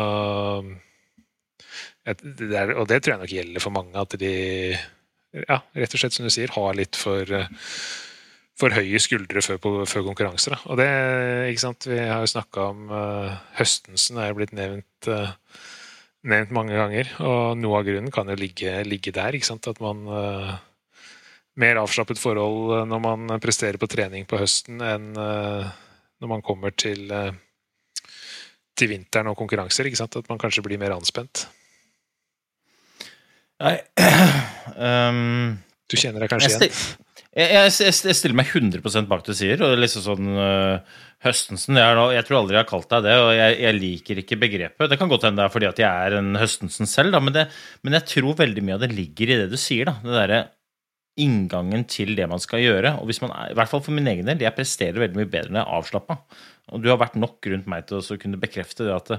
det der, Og det tror jeg nok gjelder for mange, at de ja, rett og slett som du sier, har litt for, for høye skuldre før, på, før konkurranser. Da. Og det, ikke sant, Vi har jo snakka om uh, Høstensen, er jo blitt nevnt, uh, nevnt mange ganger. Og noe av grunnen kan jo ligge, ligge der. ikke sant, At man uh, Mer avslappet forhold når man presterer på trening på høsten enn uh, når man kommer til, eh, til vinteren og konkurranser. At man kanskje blir mer anspent. Nei um, Du kjenner deg kanskje jeg, igjen? jeg, jeg, jeg, stiller meg 100 bak det du sier. Og liksom sånn uh, Høstensen jeg, da- jeg tror aldri jeg har kalt deg det, og jeg, jeg liker ikke begrepet. Det kan godt hende det er fordi at jeg er en Høstensen selv, da, men, det, men jeg tror veldig mye av det ligger i det du sier. da, det derre inngangen til det man skal gjøre. Og hvis man i hvert fall for min egen del, jeg presterer veldig mye bedre når jeg er avslappa. Og du har vært nok rundt meg til å kunne bekrefte det at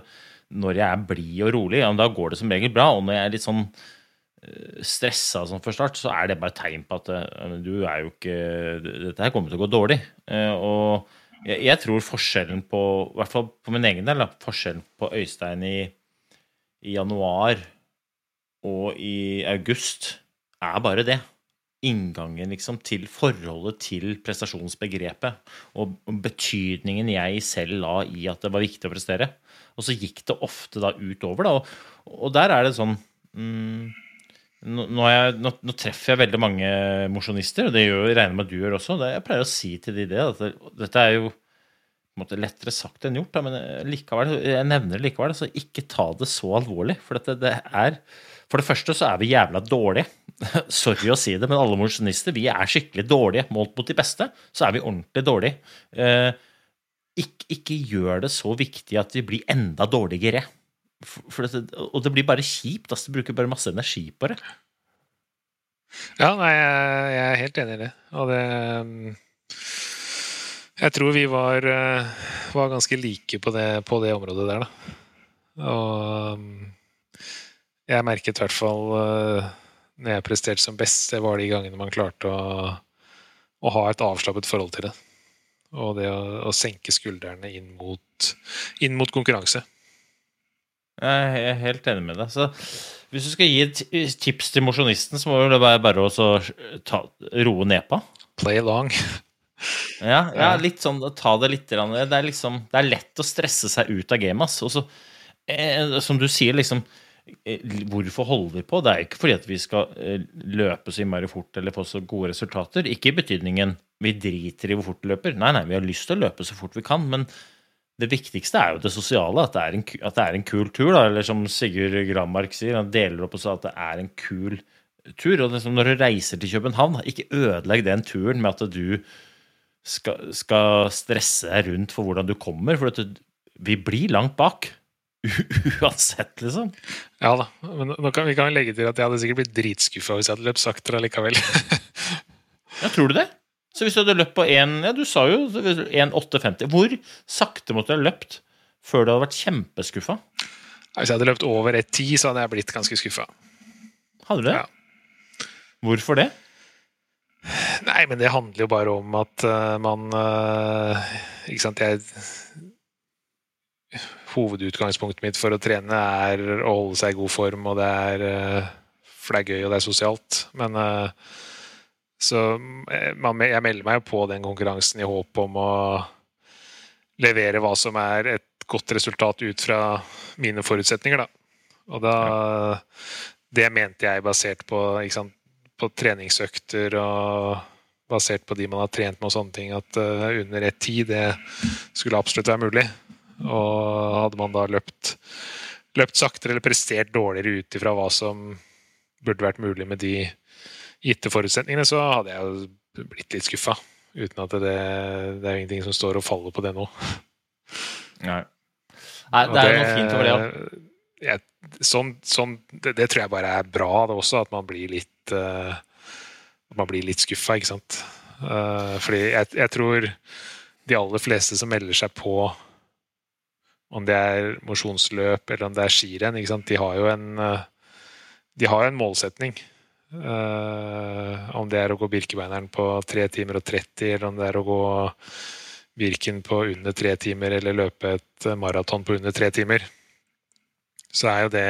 når jeg er blid og rolig, ja, da går det som regel bra. Og når jeg er litt sånn eh, stressa sånn for start, så er det bare tegn på at eh, du er jo ikke Dette her kommer til å gå dårlig. Eh, Og jeg, jeg tror forskjellen på I hvert fall på min egen del, forskjellen på Øystein i, i januar og i august er bare det. Inngangen liksom til forholdet til prestasjonsbegrepet og betydningen jeg selv la i at det var viktig å prestere. Og så gikk det ofte da utover, da. Og, og der er det sånn mm, nå, nå, jeg, nå, nå treffer jeg veldig mange mosjonister, og det gjør, regner med at du gjør også. Det, jeg pleier å si til de det, at dette er jo måte lettere sagt enn gjort, da, men likevel, jeg nevner det likevel. Så ikke ta det så alvorlig. For dette, det er For det første så er vi jævla dårlige. Sorry å si det, men alle mosjonister vi er skikkelig dårlige. Målt mot de beste, så er vi ordentlig dårlige. Eh, ikke, ikke gjør det så viktig at vi blir enda dårligere. Det, og det blir bare kjipt. Altså, du bruker bare masse energi på det. Ja, nei, jeg, er helt enig i det. Og det um, Jeg tror vi var, uh, var ganske like på det, på det området der, da. Og um, jeg merket i hvert fall uh, når jeg presterte som best, det var de gangene man klarte å, å ha et avslappet forhold til det. Og det å, å senke skuldrene inn mot, inn mot konkurranse. Jeg er helt enig med deg. Så hvis du skal gi et tips til mosjonisten, så må det være bare å ta, roe ned på. Play along. Ja, ja, litt sånn ta det litt. Det er liksom Det er lett å stresse seg ut av gamet, eh, som du sier, liksom eh, Hvorfor holder vi på? Det er ikke fordi at vi skal eh, løpe så innmari fort eller få så gode resultater. Ikke i betydningen vi driter i hvor fort vi løper. Nei, nei, vi har lyst til å løpe så fort vi kan. men det viktigste er jo det sosiale, at det er en, det er en kul tur. Da. Eller som Sigurd Grammark sier, han deler opp og sa at det er en kul tur. Og liksom når du reiser til København, ikke ødelegg den turen med at du skal, skal stresse deg rundt for hvordan du kommer. For vi blir langt bak. Uansett, liksom. Ja da, men nå kan, vi kan legge til at jeg hadde sikkert blitt dritskuffa hvis jeg hadde løpt saktere allikevel. Ja, tror du det? Så hvis du hadde løpt på 1 Ja, du sa jo 1,850. Hvor sakte måtte du ha løpt før du hadde vært kjempeskuffa? hvis jeg hadde løpt over 1,10, så hadde jeg blitt ganske skuffa. Hadde du det? Ja. Hvorfor det? Nei, men det handler jo bare om at uh, man uh, Ikke sant, jeg Hovedutgangspunktet mitt for å trene er å holde seg i god form, og det er, eh, for det er gøy og det er sosialt. Men eh, så eh, jeg melder meg på den konkurransen i håp om å levere hva som er et godt resultat ut fra mine forutsetninger, da. Og da Det mente jeg basert på, sant, på treningsøkter og basert på de man har trent med og sånne ting, at under ett tid, det skulle absolutt være mulig. Og hadde man da løpt, løpt saktere eller prestert dårligere ut ifra hva som burde vært mulig med de gitte forutsetningene, så hadde jeg jo blitt litt skuffa. Uten at det, det er jo ingenting som står og faller på det nå. Nei. Nei, det er jo noe fint over det òg. Ja, sånn, sånn, det, det tror jeg bare er bra, det også, at man blir litt uh, At man blir litt skuffa, ikke sant. Uh, fordi jeg, jeg tror de aller fleste som melder seg på, om det er mosjonsløp eller om det er skirenn, de har jo en, uh, de har en målsetning. Uh, om det er å gå Birkebeineren på 3 timer og 30, eller om det er å gå Birken på under 3 timer, eller løpe et maraton på under 3 timer så er jo det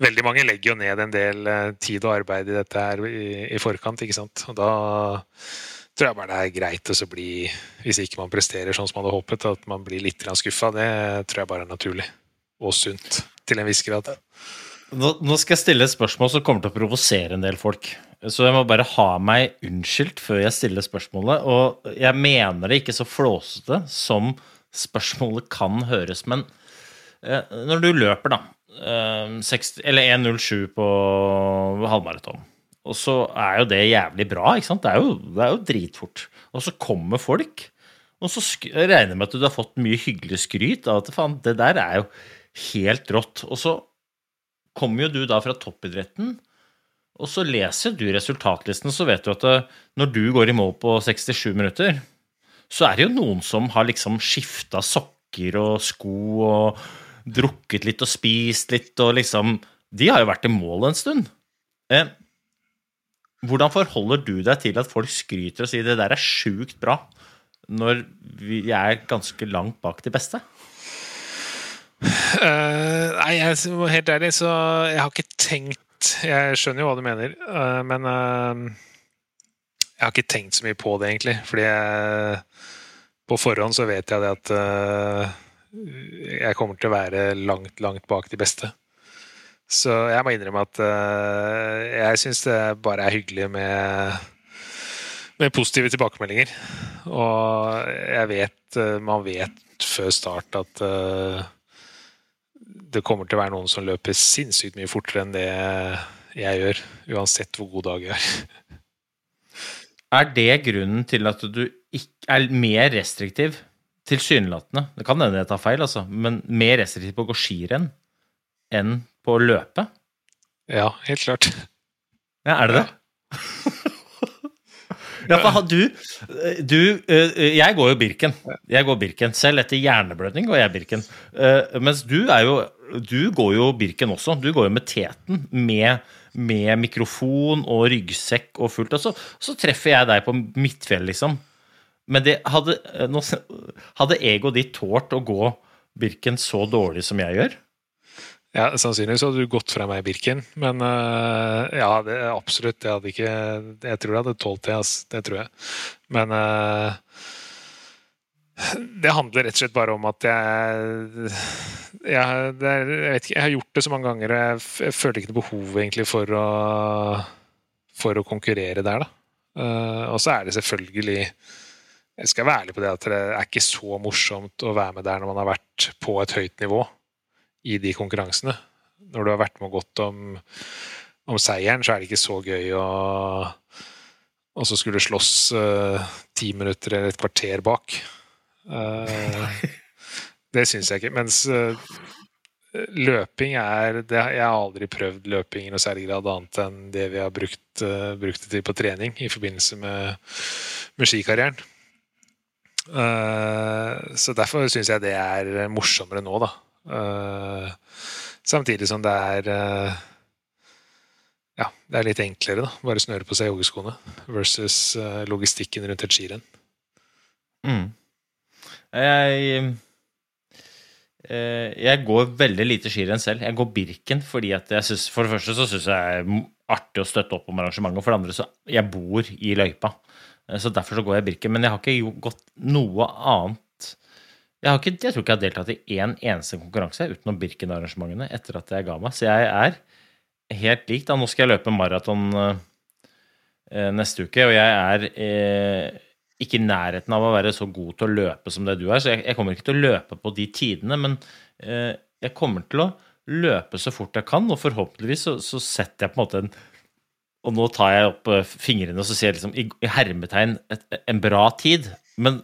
Veldig mange legger jo ned en del eh, tid og arbeid i dette her i, i forkant, ikke sant. Og da tror jeg bare det er greit å bli, hvis ikke man presterer sånn som man hadde håpet, at man blir litt skuffa. Det tror jeg bare er naturlig. Og sunt, til en viss grad. Nå, skal jeg stille et spørsmål som kommer til å provosere en del folk. Så jeg må bare ha meg unnskyldt før jeg stiller spørsmålet. Og jeg mener det ikke så flåsete som spørsmålet kan høres. Men eh, når du løper, da, eh, 60, eller 1.07 på halvmaraton. Og så er jo det jævlig bra, ikke sant? Det er jo, det er jo dritfort. Og så kommer folk, og så regner jeg med at du har fått mye hyggelig skryt av at faen, det der er jo helt rått. Og så kommer jo du da fra toppidretten, og så leser du resultatlisten, så vet du at det, når du går i mål på 67 minutter, så er det jo noen som har liksom skifta sokker og sko og drukket litt og spist litt og liksom De har jo vært i mål en stund. Eh, hvordan forholder du deg til at folk skryter og sier det der er sjukt bra, når vi er ganske langt bak de beste? Uh, nei, jeg, helt ærlig, så jeg har ikke tenkt Jeg skjønner jo hva du mener, uh, men uh, jeg har ikke tenkt så mye på det, egentlig. Fordi jeg, på forhånd så vet jeg det at jeg kommer til å være langt, langt bak de beste. Så jeg må innrømme at jeg syns det bare er hyggelig med med positive tilbakemeldinger. Og jeg vet Man vet før start at det kommer til å være noen som løper sinnssykt mye fortere enn det jeg gjør, uansett hvor god dag jeg har. Er det grunnen til at du er mer restriktiv, tilsynelatende, det kan hende jeg tar feil, altså, men mer restriktiv på å gå skirenn enn på å løpe? Ja, helt klart. Ja, er det det? Ja, for du, du Jeg går jo Birken. Jeg går Birken. Selv etter hjerneblødning går jeg Birken. Mens du er jo Du går jo Birken også. Du går jo med teten. Med, med mikrofon og ryggsekk og fullt. Og så, så treffer jeg deg på Midtfjell, liksom. Men det hadde, hadde egoet ditt tålt å gå Birken så dårlig som jeg gjør? Ja, Sannsynligvis hadde du gått fra meg, Birken. Men uh, ja, det, absolutt. Jeg hadde ikke Jeg tror jeg hadde tålt det. Altså, det tror jeg. Men uh, det handler rett og slett bare om at jeg jeg, er, jeg, vet ikke, jeg har gjort det så mange ganger, og jeg, jeg følte ikke noe behov egentlig for å, for å konkurrere der, da. Uh, og så er det selvfølgelig Jeg skal være ærlig på det at det er ikke så morsomt å være med der når man har vært på et høyt nivå i de konkurransene. Når du har vært med og gått om, om seieren, så er det ikke så gøy å og så skulle slåss uh, ti minutter eller et kvarter bak. Uh, det syns jeg ikke. Mens uh, løping er det, Jeg har aldri prøvd løping i noe særlig grad annet enn det vi har brukt, brukt det til på trening i forbindelse med, med skikarrieren. så derfor syns jeg det er morsommere nå, da. Uh, samtidig som det er uh, Ja, det er litt enklere, da. Bare snøre på seg joggeskoene versus uh, logistikken rundt et skirenn. Mm. Jeg jeg går veldig lite skirenn selv. Jeg går Birken fordi at jeg synes, For det første så syns jeg det er artig å støtte opp om arrangementet, og for det andre så jeg bor i løypa. Så derfor så går jeg Birken. Men jeg har ikke gått noe annet jeg, ikke, jeg, tror ikke jeg har deltatt i én en eneste konkurranse utenom Birken-arrangementene etter at jeg ga meg. Så jeg er helt lik. Nå skal jeg løpe maraton eh, neste uke, og jeg er eh, ikke i nærheten av å være så god til å løpe som det du er. Så jeg, jeg kommer ikke til å løpe på de tidene, men eh, jeg kommer til å løpe så fort jeg kan, og forhåpentligvis så, så setter jeg på en måte en og nå tar jeg opp eh, fingrene og så sier jeg liksom i hermetegn et, en bra tid. Men,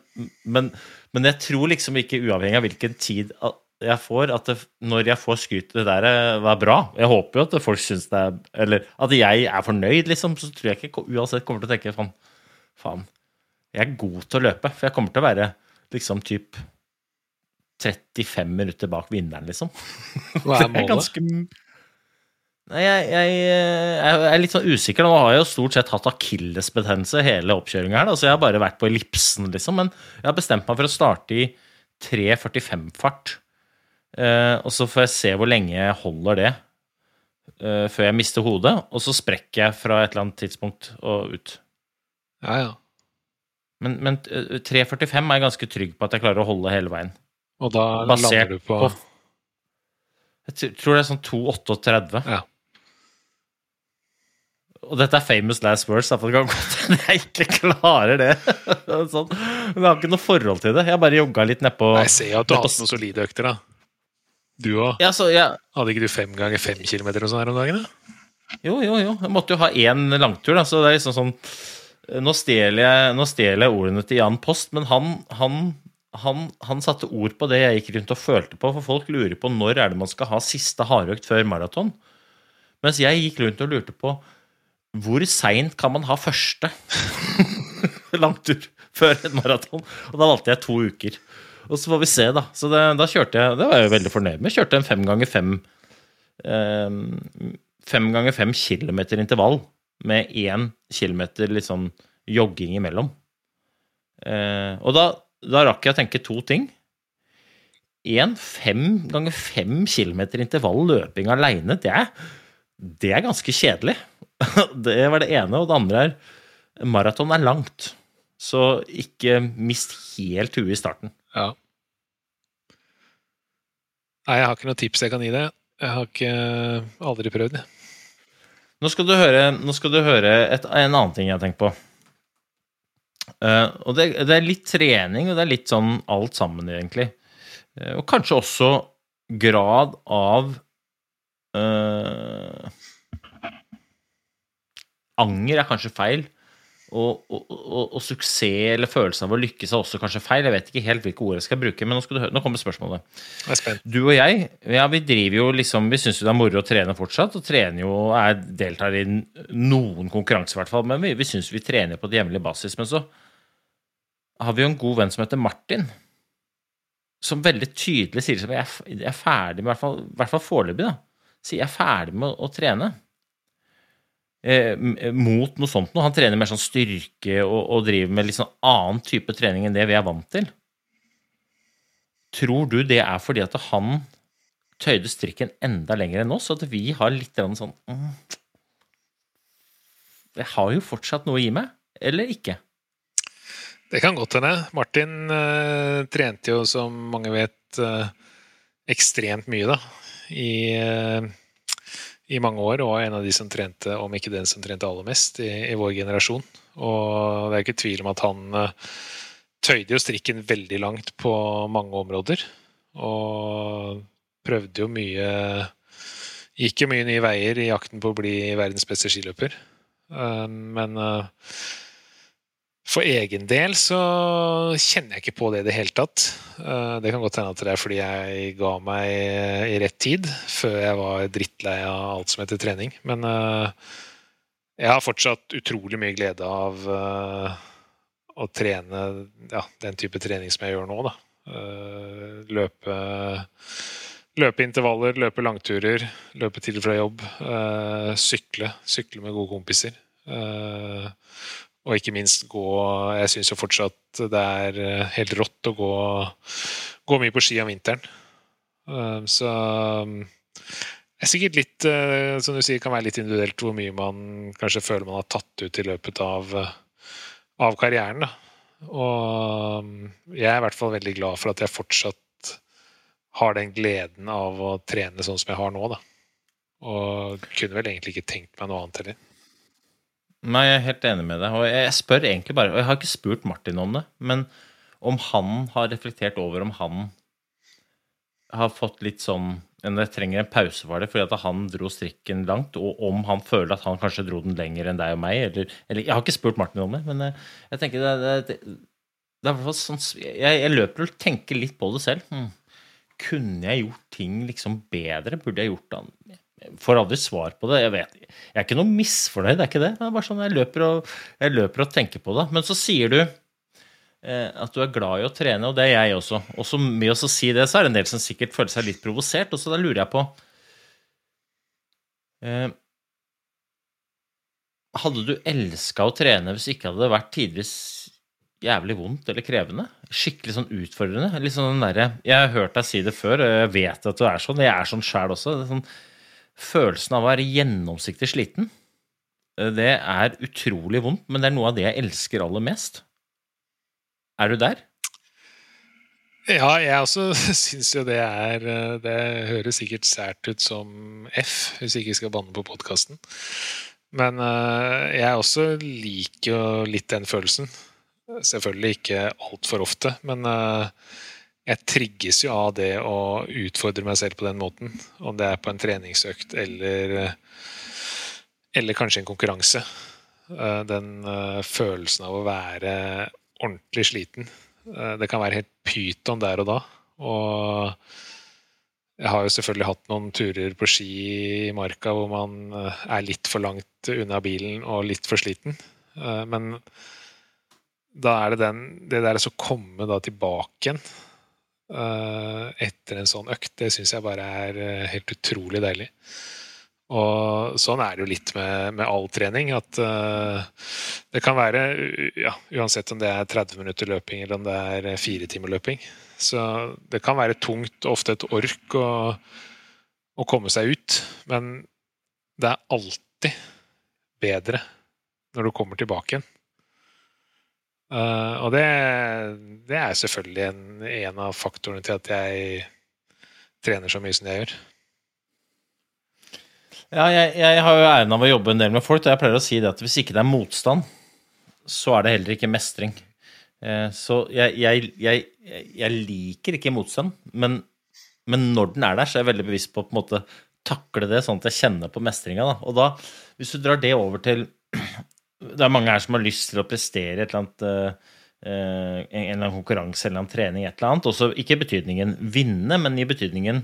men, men, jeg tror liksom ikke, uavhengig av hvilken tid jeg får, at det, når jeg får skryt det der eh, var bra Jeg håper jo at folk syns det er Eller at jeg er fornøyd, liksom. Så tror jeg ikke uansett kommer til å tenke faen, faen, jeg er god til å løpe. For jeg kommer til å være liksom typ 35 minutter bak vinneren, liksom. Hva er målet? ganske Nei, jeg, jeg, jeg, er litt sånn usikker. Nå har jeg jo stort sett hatt akillesbetennelse hele oppkjøringa her, da, så jeg har bare vært på ellipsen, liksom. Men jeg har bestemt meg for å starte i 3.45-fart. Eh, og så får jeg se hvor lenge jeg holder det eh, før jeg mister hodet. Og så sprekker jeg fra et eller annet tidspunkt og ut. Ja, ja. Men, men 3.45 er jeg ganske trygg på at jeg klarer å holde hele veien. Og da Basert lander du på, på Jeg tror det er sånn 2.38. Ja. Og dette er famous last words, derfor det kan godt hende jeg ikke klarer det. sånn. Men jeg har ikke noe forhold til det. Jeg bare jogga litt nedpå Jeg ser at du har hatt noen solide økter, da. Du òg? Ja, ja. Hadde ikke du fem ganger fem kilometer og sånn her om dagen? da? Jo, jo, jo. Jeg måtte jo ha én langtur, da. Så det er liksom sånn Nå stjeler jeg, nå stjeler jeg ordene til Jan Post, men han, han, han, han satte ord på det jeg gikk rundt og følte på, for folk lurer på når er det man skal ha siste hardøkt før maraton. Mens jeg gikk rundt og lurte på hvor seint kan man ha første langtur før en maraton? Og da valgte jeg to uker. Og så får vi se, da. Så det, da kjørte jeg Det var jeg veldig fornøyd med. Kjørte en fem ganger fem eh, Fem ganger fem kilometer intervall med én kilometer litt sånn jogging imellom. Eh, og da, da rakk jeg å tenke to ting. Én fem ganger fem kilometer intervall løping aleine, det, det er ganske kjedelig. Det var det ene. Og det andre er maraton er langt. Så ikke mist helt huet i starten. Ja. Nei, jeg har ikke noe tips jeg kan gi deg. Jeg har ikke aldri prøvd det. Nå skal du høre, skal du høre et, en annen ting jeg har tenkt på. Uh, og det, det, er litt trening, og det er litt sånn alt sammen, egentlig. Uh, og kanskje også grad av uh, Anger er kanskje feil. Og, og, og, og, suksess eller følelsen av å lykkes er også kanskje feil. Jeg vet ikke helt hvilke ord jeg skal bruke, men nå, skal du høre, nå kommer spørsmålet. Du og jeg, ja, vi driver jo liksom Vi syns jo det er moro å trene fortsatt, og trener jo er, deltar i noen konkurranser, i hvert fall. Men vi, vi syns vi trener på et jevnlig basis. Men så har vi jo en god venn som heter Martin, som veldig tydelig sier at jeg, jeg er ferdig med, i hvert fall, i hvert fall foreløpig, da, sier jeg er ferdig med å, å trene mot noe sånt noe. Han trener mer sånn styrke og, og, driver med litt sånn annen type trening enn det vi er vant til. Tror du det er fordi at han tøyde strikken enda lenger enn oss, at vi har litt sånn mm, Jeg har jo fortsatt noe i meg, eller ikke? Det kan godt hende. Martin eh, trente jo, som mange vet, eh, ekstremt mye, da. I uh, i mange år, og en av de som trente, om ikke den som trente aller mest i, i vår generasjon. Og det er ikke tvil om at han uh, tøyde jo strikken veldig langt på mange områder. Og prøvde jo mye Gikk jo mye nye veier i jakten på å bli verdens beste skiløper. Uh, men uh, for egen del så kjenner jeg ikke på det i det hele tatt. Eh, det kan godt hende at det er fordi jeg ga meg i rett tid, før jeg var drittlei av alt som heter trening. Men eh, jeg har fortsatt utrolig mye glede av eh, å trene ja, den type trening som jeg gjør nå. Da. Løpe, løpe intervaller, løpe langturer, løpe til og fra jobb. Sykle. Sykle med gode kompiser. Og ikke minst gå Jeg syns jo fortsatt det er eh, helt rått å gå, gå mye på ski om vinteren. Eh, så det er sikkert litt, eh, som du sier, kan være litt individuelt hvor mye man kanskje føler man har tatt ut i løpet av, av karrieren. Da. Og jeg er i hvert fall veldig glad for at jeg fortsatt har den gleden av å trene sånn som jeg har nå. Da. Og kunne vel egentlig ikke tenkt meg noe annet heller. Nei, jeg er helt enig med deg. Og jeg spør egentlig bare Og jeg har ikke spurt Martin om det, men om han har reflektert over om han har fått litt sånn jeg trenger en pause for det, fordi at han dro strikken langt, og om han føler at han kanskje dro den lenger enn deg og meg, eller, eller Jeg har ikke spurt Martin om det, men jeg, jeg tenker det, det, det, det sånn, jeg, jeg, løper og tenker litt på det selv. Hmm. Kunne jeg gjort ting liksom bedre? Burde jeg gjort det får aldri svar på det. Jeg, vet, jeg er ikke noe misfornøyd, det er ikke det. Det er bare sånn jeg løper og, jeg løper og tenker på det. Men så sier du eh, at du er glad i å trene, og det er jeg også. Og så med å si det, så er det en del som sikkert føler seg litt provosert. Og så da lurer jeg på eh, Hadde du elska å trene hvis ikke hadde det vært tidvis jævlig vondt eller krevende? Skikkelig sånn utfordrende? Litt sånn den der, jeg har hørt deg si det før, og jeg vet at du er sånn. Jeg er sånn sjæl også. Det er sånn, følelsen av å være gjennomsiktig sliten, eh, det er utrolig vondt, men det er noe av det jeg elsker aller mest. Er du der? Ja, jeg også syns jo det er eh, Det høres sikkert sært ut som F, hvis jeg ikke skal banne på podkasten. Men eh, jeg også liker jo litt den følelsen. Selvfølgelig ikke altfor ofte, men jeg trigges jo av det å utfordre meg selv på den måten. Om det er på en treningsøkt eller, eller kanskje en konkurranse. Eh, den eh, følelsen av å være ordentlig sliten. Eh, det kan være helt pyton der og da. Og jeg har jo selvfølgelig hatt noen turer på ski i marka hvor man er litt for langt unna bilen og litt for sliten. Men da er det den, det der å komme tilbake igjen etter en sånn økt, det syns jeg bare er helt utrolig deilig. Og sånn er det jo litt med, med all trening. At uh, det kan være, ja, uansett om det er 30 minutter løping eller om det er fire timer løping. Så det kan være tungt og ofte et ork å, å komme seg ut. Men det er alltid bedre når du kommer tilbake igjen. Uh, og det, det, er selvfølgelig en, en av faktorene til at jeg trener så mye som jeg gjør. Ja, jeg, jeg, har jo æren av å jobbe en del med folk, og jeg pleier å si det at hvis ikke det er motstand, så er det heller ikke mestring. Eh, så jeg, jeg, jeg liker ikke motstand, men, men, når den er der, så er jeg veldig bevisst på å på en måte takle det, sånn at jeg kjenner på mestringa. Og da, hvis du drar det over til Det er mange her som har lyst til å prestere et eller annet eh, en eller annen konkurranse eller en trening, et eller annet. Også ikke i betydningen vinne, men i betydningen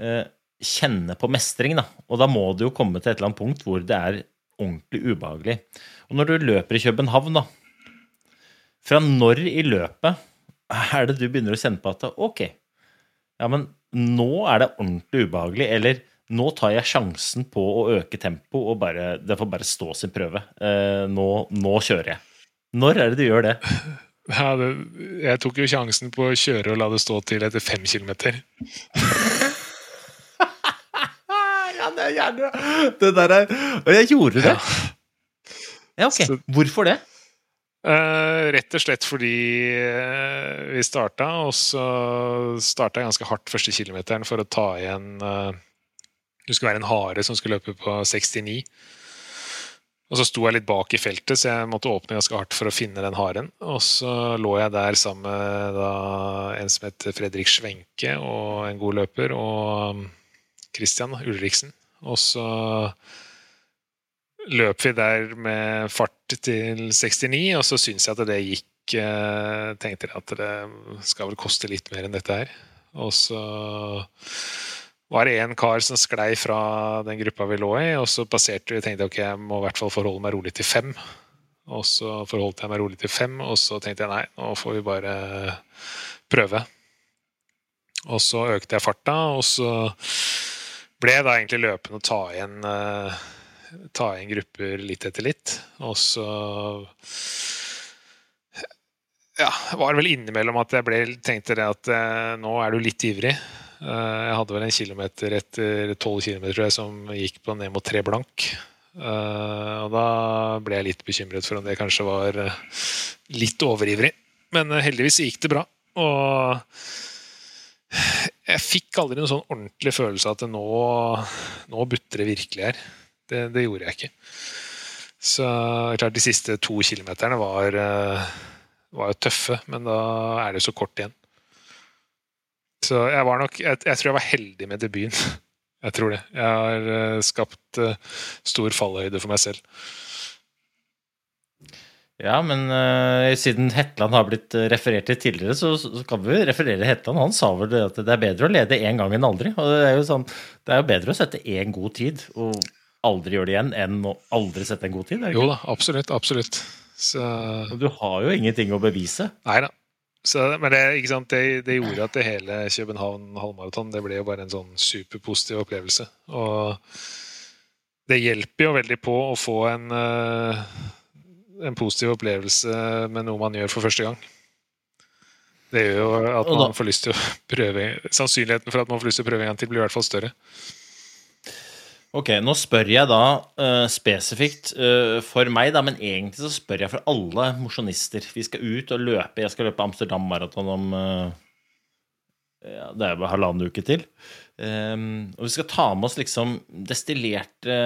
eh, kjenne på mestring. Da. Og da må det jo komme til et eller annet punkt hvor det er ordentlig ubehagelig. Og når du løper i København, da Fra når i løpet er det du begynner å kjenne på at ok, ja, men nå er det ordentlig ubehagelig, eller nå tar jeg sjansen på å øke tempoet, og bare, det får bare stå sin prøve. Eh, nå, nå, kjører jeg. Når er det du gjør det? Ja, det, jeg tok jo sjansen på å kjøre og la det stå til etter fem kilometer. ja, det er gjerne Det der er Og jeg gjorde det. Ja, ok. Så, Hvorfor det? Uh, rett og slett fordi uh, vi starta, og så starta jeg ganske hardt første kilometeren for å ta igjen uh, Det skulle være en hare som skulle løpe på 69. Og så sto jeg litt bak i feltet, så jeg måtte åpne ganske hardt for å finne den haren. Og så lå jeg der sammen med da, en som heter Fredrik Schwenke, og en god løper, og Christian Ulriksen. Og så løp vi der med fart til 69, og så syns jeg at det gikk eh, Tenkte jeg at det skal vel koste litt mer enn dette her. Og så var det en kar som sklei fra den gruppa vi lå i, og så passerte vi og tenkte ok, jeg må i hvert fall forholde meg rolig til fem. Og så forholdt jeg meg rolig til fem, og så tenkte jeg nei, nå får vi bare prøve. Og så økte jeg farta, og så ble jeg da egentlig løpende å ta igjen, uh, ta igjen grupper litt etter litt. Og så ja, var det vel innimellom at jeg ble, tenkte det at uh, nå er du litt ivrig. Uh, jeg hadde vel en kilometer etter tolv kilometer som gikk på ned mot tre blank. og da ble jeg litt bekymret for om det kanskje var litt overivrig. Men heldigvis gikk det bra. Og jeg fikk aldri noen sånn ordentlig følelse av at nå, nå butter det virkelig her. Det, det, gjorde jeg ikke. Så klart de siste to kilometerne var, eh, var jo tøffe, men da er det så kort igjen. Så jeg var nok jeg, jeg, tror jeg var heldig med debuten. Jeg tror det. Jeg har uh, skapt uh, stor fallhøyde for meg selv. Ja, men uh, siden Hetland har blitt referert til tidligere, så, så, kan vi referere Hetland. Han sa vel at det er bedre å lede én gang enn aldri. Og det er jo sånn, det er jo bedre å sette én god tid og aldri gjøre det igjen, enn å aldri sette en god tid. Jo da, absolutt. Absolutt. Så... Du har jo ingenting å bevise. Nei da. Men det, det, det, gjorde at det hele København halvmaraton det ble jo bare en sånn superpositiv opplevelse. Og det hjelper jo veldig på å få en uh, en positiv opplevelse med noe man gjør for første gang. Det gjør jo at man får lyst til å prøve Sannsynligheten for at man får lyst til å prøve en gang til, blir i hvert fall større. Ok, nå spør jeg da uh, spesifikt uh, for meg, da, men egentlig så spør jeg for alle mosjonister. Vi skal ut og løpe. Jeg skal løpe Amsterdam Maraton om uh, ja, Det er bare halvannen uke til. Um, og vi skal ta med oss liksom destillerte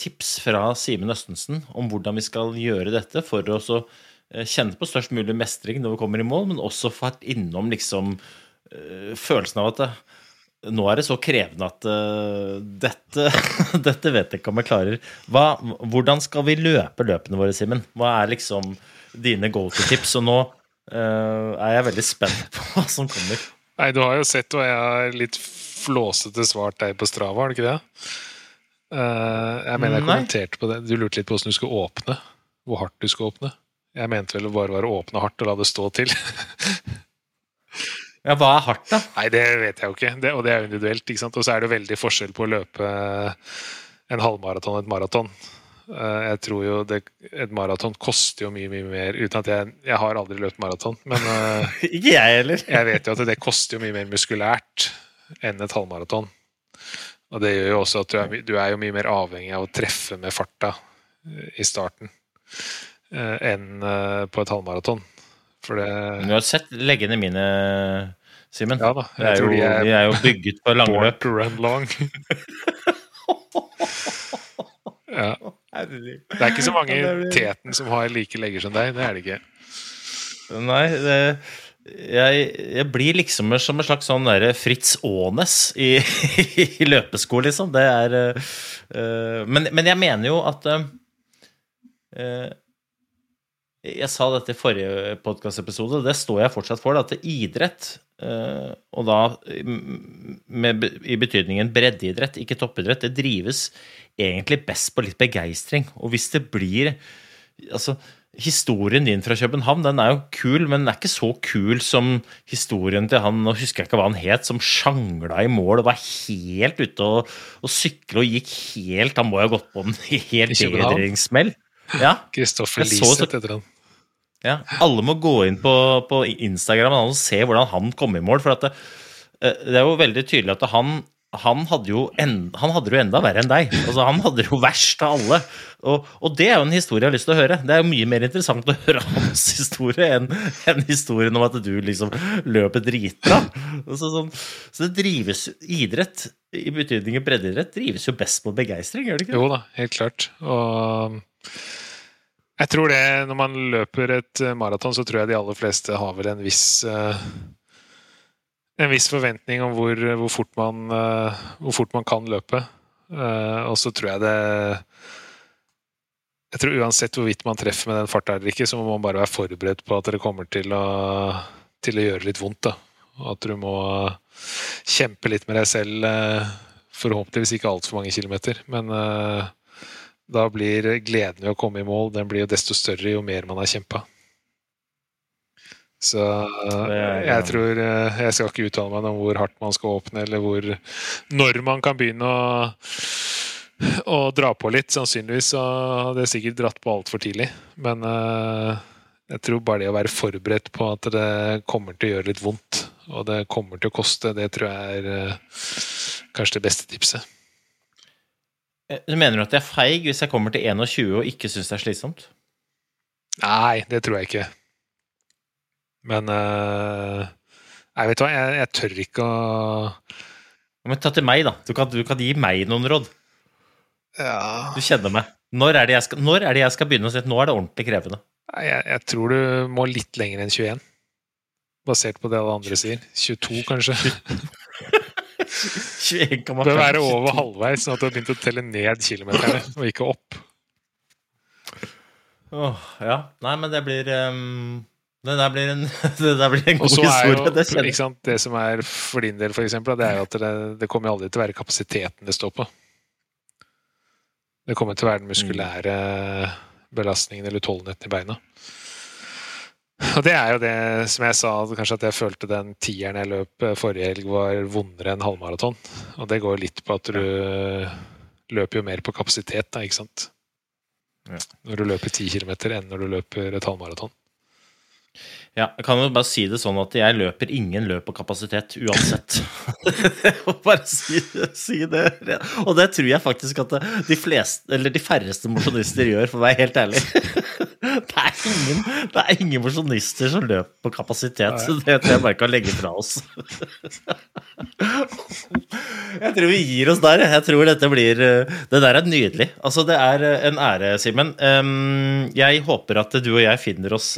tips fra Simen Østensen om hvordan vi skal gjøre dette for å kjenne på størst mulig mestring når vi kommer i mål, men også vært innom liksom følelsen av at det, nå er det så krevende at uh, dette, dette vet jeg ikke om jeg klarer. Hva, hvordan skal vi løpe løpene våre, Simen? Hva er liksom dine go to-tips? Og nå uh, er jeg veldig spent på hva som kommer. Nei, du har jo sett hva jeg har litt flåsete svart deg på Strava, har du ikke det? Uh, jeg mener jeg Nei. kommenterte på det. Du lurte litt på hvordan du skulle åpne. Hvor hardt du skulle åpne. Jeg mente vel bare å åpne hardt og la det stå til. Ja, hva er hardt, da? Nei, det vet jeg jo ikke, det, og det er individuelt. ikke sant? Og så er det jo veldig forskjell på å løpe en halvmaraton og et maraton. Eh, Jeg tror jo det, Et maraton koster jo mye mye mer, uten at jeg Jeg har aldri løpt maraton, men eh, Ikke jeg heller. jeg vet jo at det koster jo mye mer muskulært enn et halvmaraton. Og det gjør jo også at du er, du er jo mye mer avhengig av å treffe med farta eh, i starten enn på et halvmaraton. For det Du har sett leggene mine, Simen. Ja da, de, jeg er jo, de er de er jo bygget for Born langløp. to run long. ja. Det er ikke så mange i teten som har like legger som deg. Det er det ikke. Nei, det, jeg, jeg blir liksom som en slags sånn Fritz Aanes i, i løpesko, liksom. Det er eh, men, men jeg mener jo at eh, Jeg sa dette i forrige podkastepisode, og det står jeg fortsatt for, at idrett, eh, og da med, i betydningen breddeidrett, ikke toppidrett, det drives egentlig best på litt begeistring. Og hvis det blir altså, Historien din fra København den er jo kul, men den er ikke så kul som historien til han Nå husker jeg ikke hva han het, som sjangla i mål og var helt ute og, og sykle og gikk helt Han må jo ha gått på en helt bedringssmell. Ja, Kristoffer Liseth heter han. Ja. Alle må gå inn på, på Instagram og se hvordan han kom i mål. For det, eh, det er jo veldig tydelig at han han hadde, jo en, han hadde jo enda verre enn deg. Altså, han hadde jo verst av alle. Og, og det er jo en historie jeg har lyst til å høre. Det er jo mye mer interessant å høre hans historie enn enn historien om at du liksom løper dritbra. Så, sånn, så det drives idrett, i betydningen breddeidrett, drives jo best på begeistring, gjør det ikke? Jo da, helt klart. Og jeg tror det, når man løper et eh, maraton, så tror jeg de aller fleste har vel en viss eh, en viss forventning om hvor, hvor, fort, man, eh, hvor fort man kan løpe. Og så tror jeg det Jeg tror uansett hvorvidt man treffer med den farta eller ikke, så må man bare være forberedt på at det kommer til å, til å gjøre litt vondt. da. Og At du må kjempe litt med deg selv, forhåpentligvis ikke altfor mange kilometer. Men da blir gleden ved å komme i mål den blir jo desto større jo mer man har kjempa. Så eh, jeg tror eh, Jeg skal ikke uttale meg om hvor hardt man skal åpne, eller hvor Når man kan begynne å å dra på litt. Sannsynligvis så hadde jeg sikkert dratt på altfor tidlig. Men eh, jeg tror bare det å være forberedt på at det kommer til å gjøre litt vondt, og det kommer til å koste, det tror jeg er kanskje det beste tipset. Eh, Mener du at jeg er feig hvis jeg kommer til 21 og ikke syns det er slitsomt? Nei, det tror jeg ikke. Men uh, Nei, vet du hva, jeg, jeg tør ikke å Men ta til meg, da. Du kan, du kan gi meg noen råd. ja, Du kjenner meg. Når er det jeg skal, når er det jeg skal begynne å si at nå er det ordentlig krevende? Nei, jeg, jeg tror du må litt lenger enn 21. Basert på det alle andre sier. 22, kanskje. 21,5 Bør være over halvveis, sånn at du har begynt å telle ned kilometerne, og ikke opp. Åh, ja. Nei, men det blir um, Det der blir en, det der blir en god jo historie. Det ikke sant, det som er for din del, for eksempel, det er jo at det, det kommer aldri til å være kapasiteten det står på. Det kommer til å være den muskulære belastningen eller utholdenheten i beina. Og det er jo det som jeg sa, kanskje at jeg følte den tieren jeg løp eh, forrige helg, var vondere enn halvmaraton. Og det går litt på at du løper jo mer på kapasitet, da, ikke sant. Ja. Når du løper 10 km enn når du løper et halvmaraton. Ja, jeg kan jo bare si det sånn at jeg løper ingen løp på kapasitet uansett. Bare si, si det. Og det tror jeg faktisk at de fleste, eller de færreste mosjonister gjør, for å være helt ærlig. Det er ingen, det ingen mosjonister som løper på kapasitet, så det tror jeg bare kan legge fra oss. Jeg tror vi gir oss der. Jeg tror dette blir eh, Det der er nydelig. Altså, det er eh, en ære, Simen. Jeg håper at du og jeg finner oss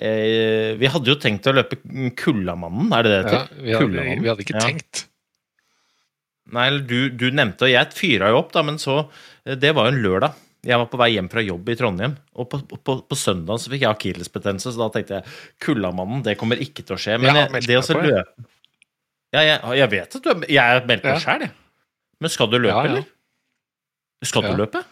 uh, Vi hadde jo tenkt å løpe Kullamannen, er det det det heter? vi, hadde, vi hadde ikke Ja. tenkt. Nei, eller du, du nevnte, og jeg fyra jo opp, da, men så Det var jo en lørdag. Jeg var på vei hjem fra jobb i Trondheim, og på, på, på søndag så fikk jeg akillesbetennelse, så da tenkte jeg Kullamannen, det kommer ikke til å skje. Men Jeg det å se så løpe ja, jeg, jeg vet at du Jeg er meldt på Ja. sjøl, jeg. Men skal du løpe, Ja, ja. eller? Skal Ja. du løpe?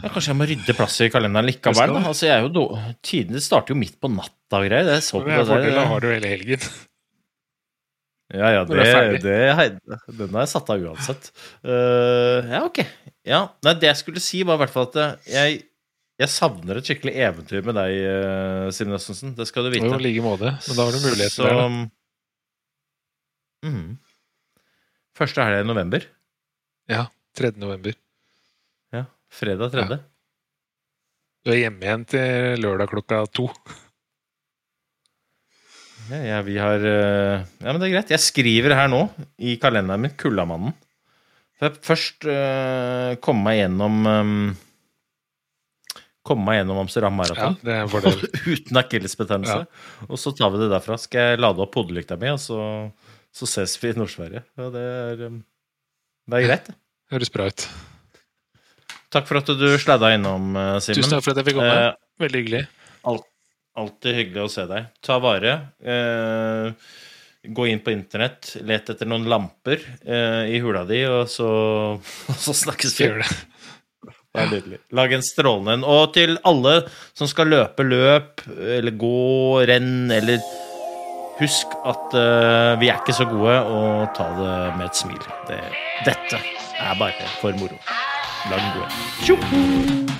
Ja, kanskje jeg må rydde plass i kalenderen likevel. Altså, jeg er jo do... Tidene starter jo midt på natta og greier. Det er så Det er fordel, da har du hele helgen. Ja, ja, det, det, den jeg satt av uansett. Uh, ja, ok. Ja, nei, det jeg skulle si, var i hvert fall at eh, jeg, jeg savner et skikkelig eventyr med deg, uh, Simen Østensen. Det skal du Jo, vite. i like måte. Men da har du muligheten Så, der, da. Mhm. Første helga i november. Ja. 3. november. Ja, fredag tredje. Du er hjemme igjen til lørdag klokka to. Ja, ja, vi har eh, Ja, men det er greit. Jeg skriver her nå, i kalenderen min, Kullamannen. For jeg først uh, komme meg gjennom um, Komme meg gjennom Amsterdam Ja, Marathon. fordel. Uten akillesbetennelse. Og så tar vi det derfra. Skal jeg lade opp hodelykta mi, og så, så ses vi i Nord-Sverige. Ja, det er um, Det er greit, det. Høres bra ut. Takk for at du sladda innom, eh, Simen. Tusen takk for at jeg fikk komme. Eh, Veldig hyggelig. Alt, alltid hyggelig å se deg. Ta vare. Eh, gå inn på internett, let etter noen lamper eh, i hula di, og så, og så snakkes vi. Det er nydelig. Lag en strålende en. Og til alle som skal løpe løp, eller gå renn, eller Husk at uh, vi er ikke så gode, og ta det med et smil. Det, dette er bare for moro. Lag en god en. Tjo!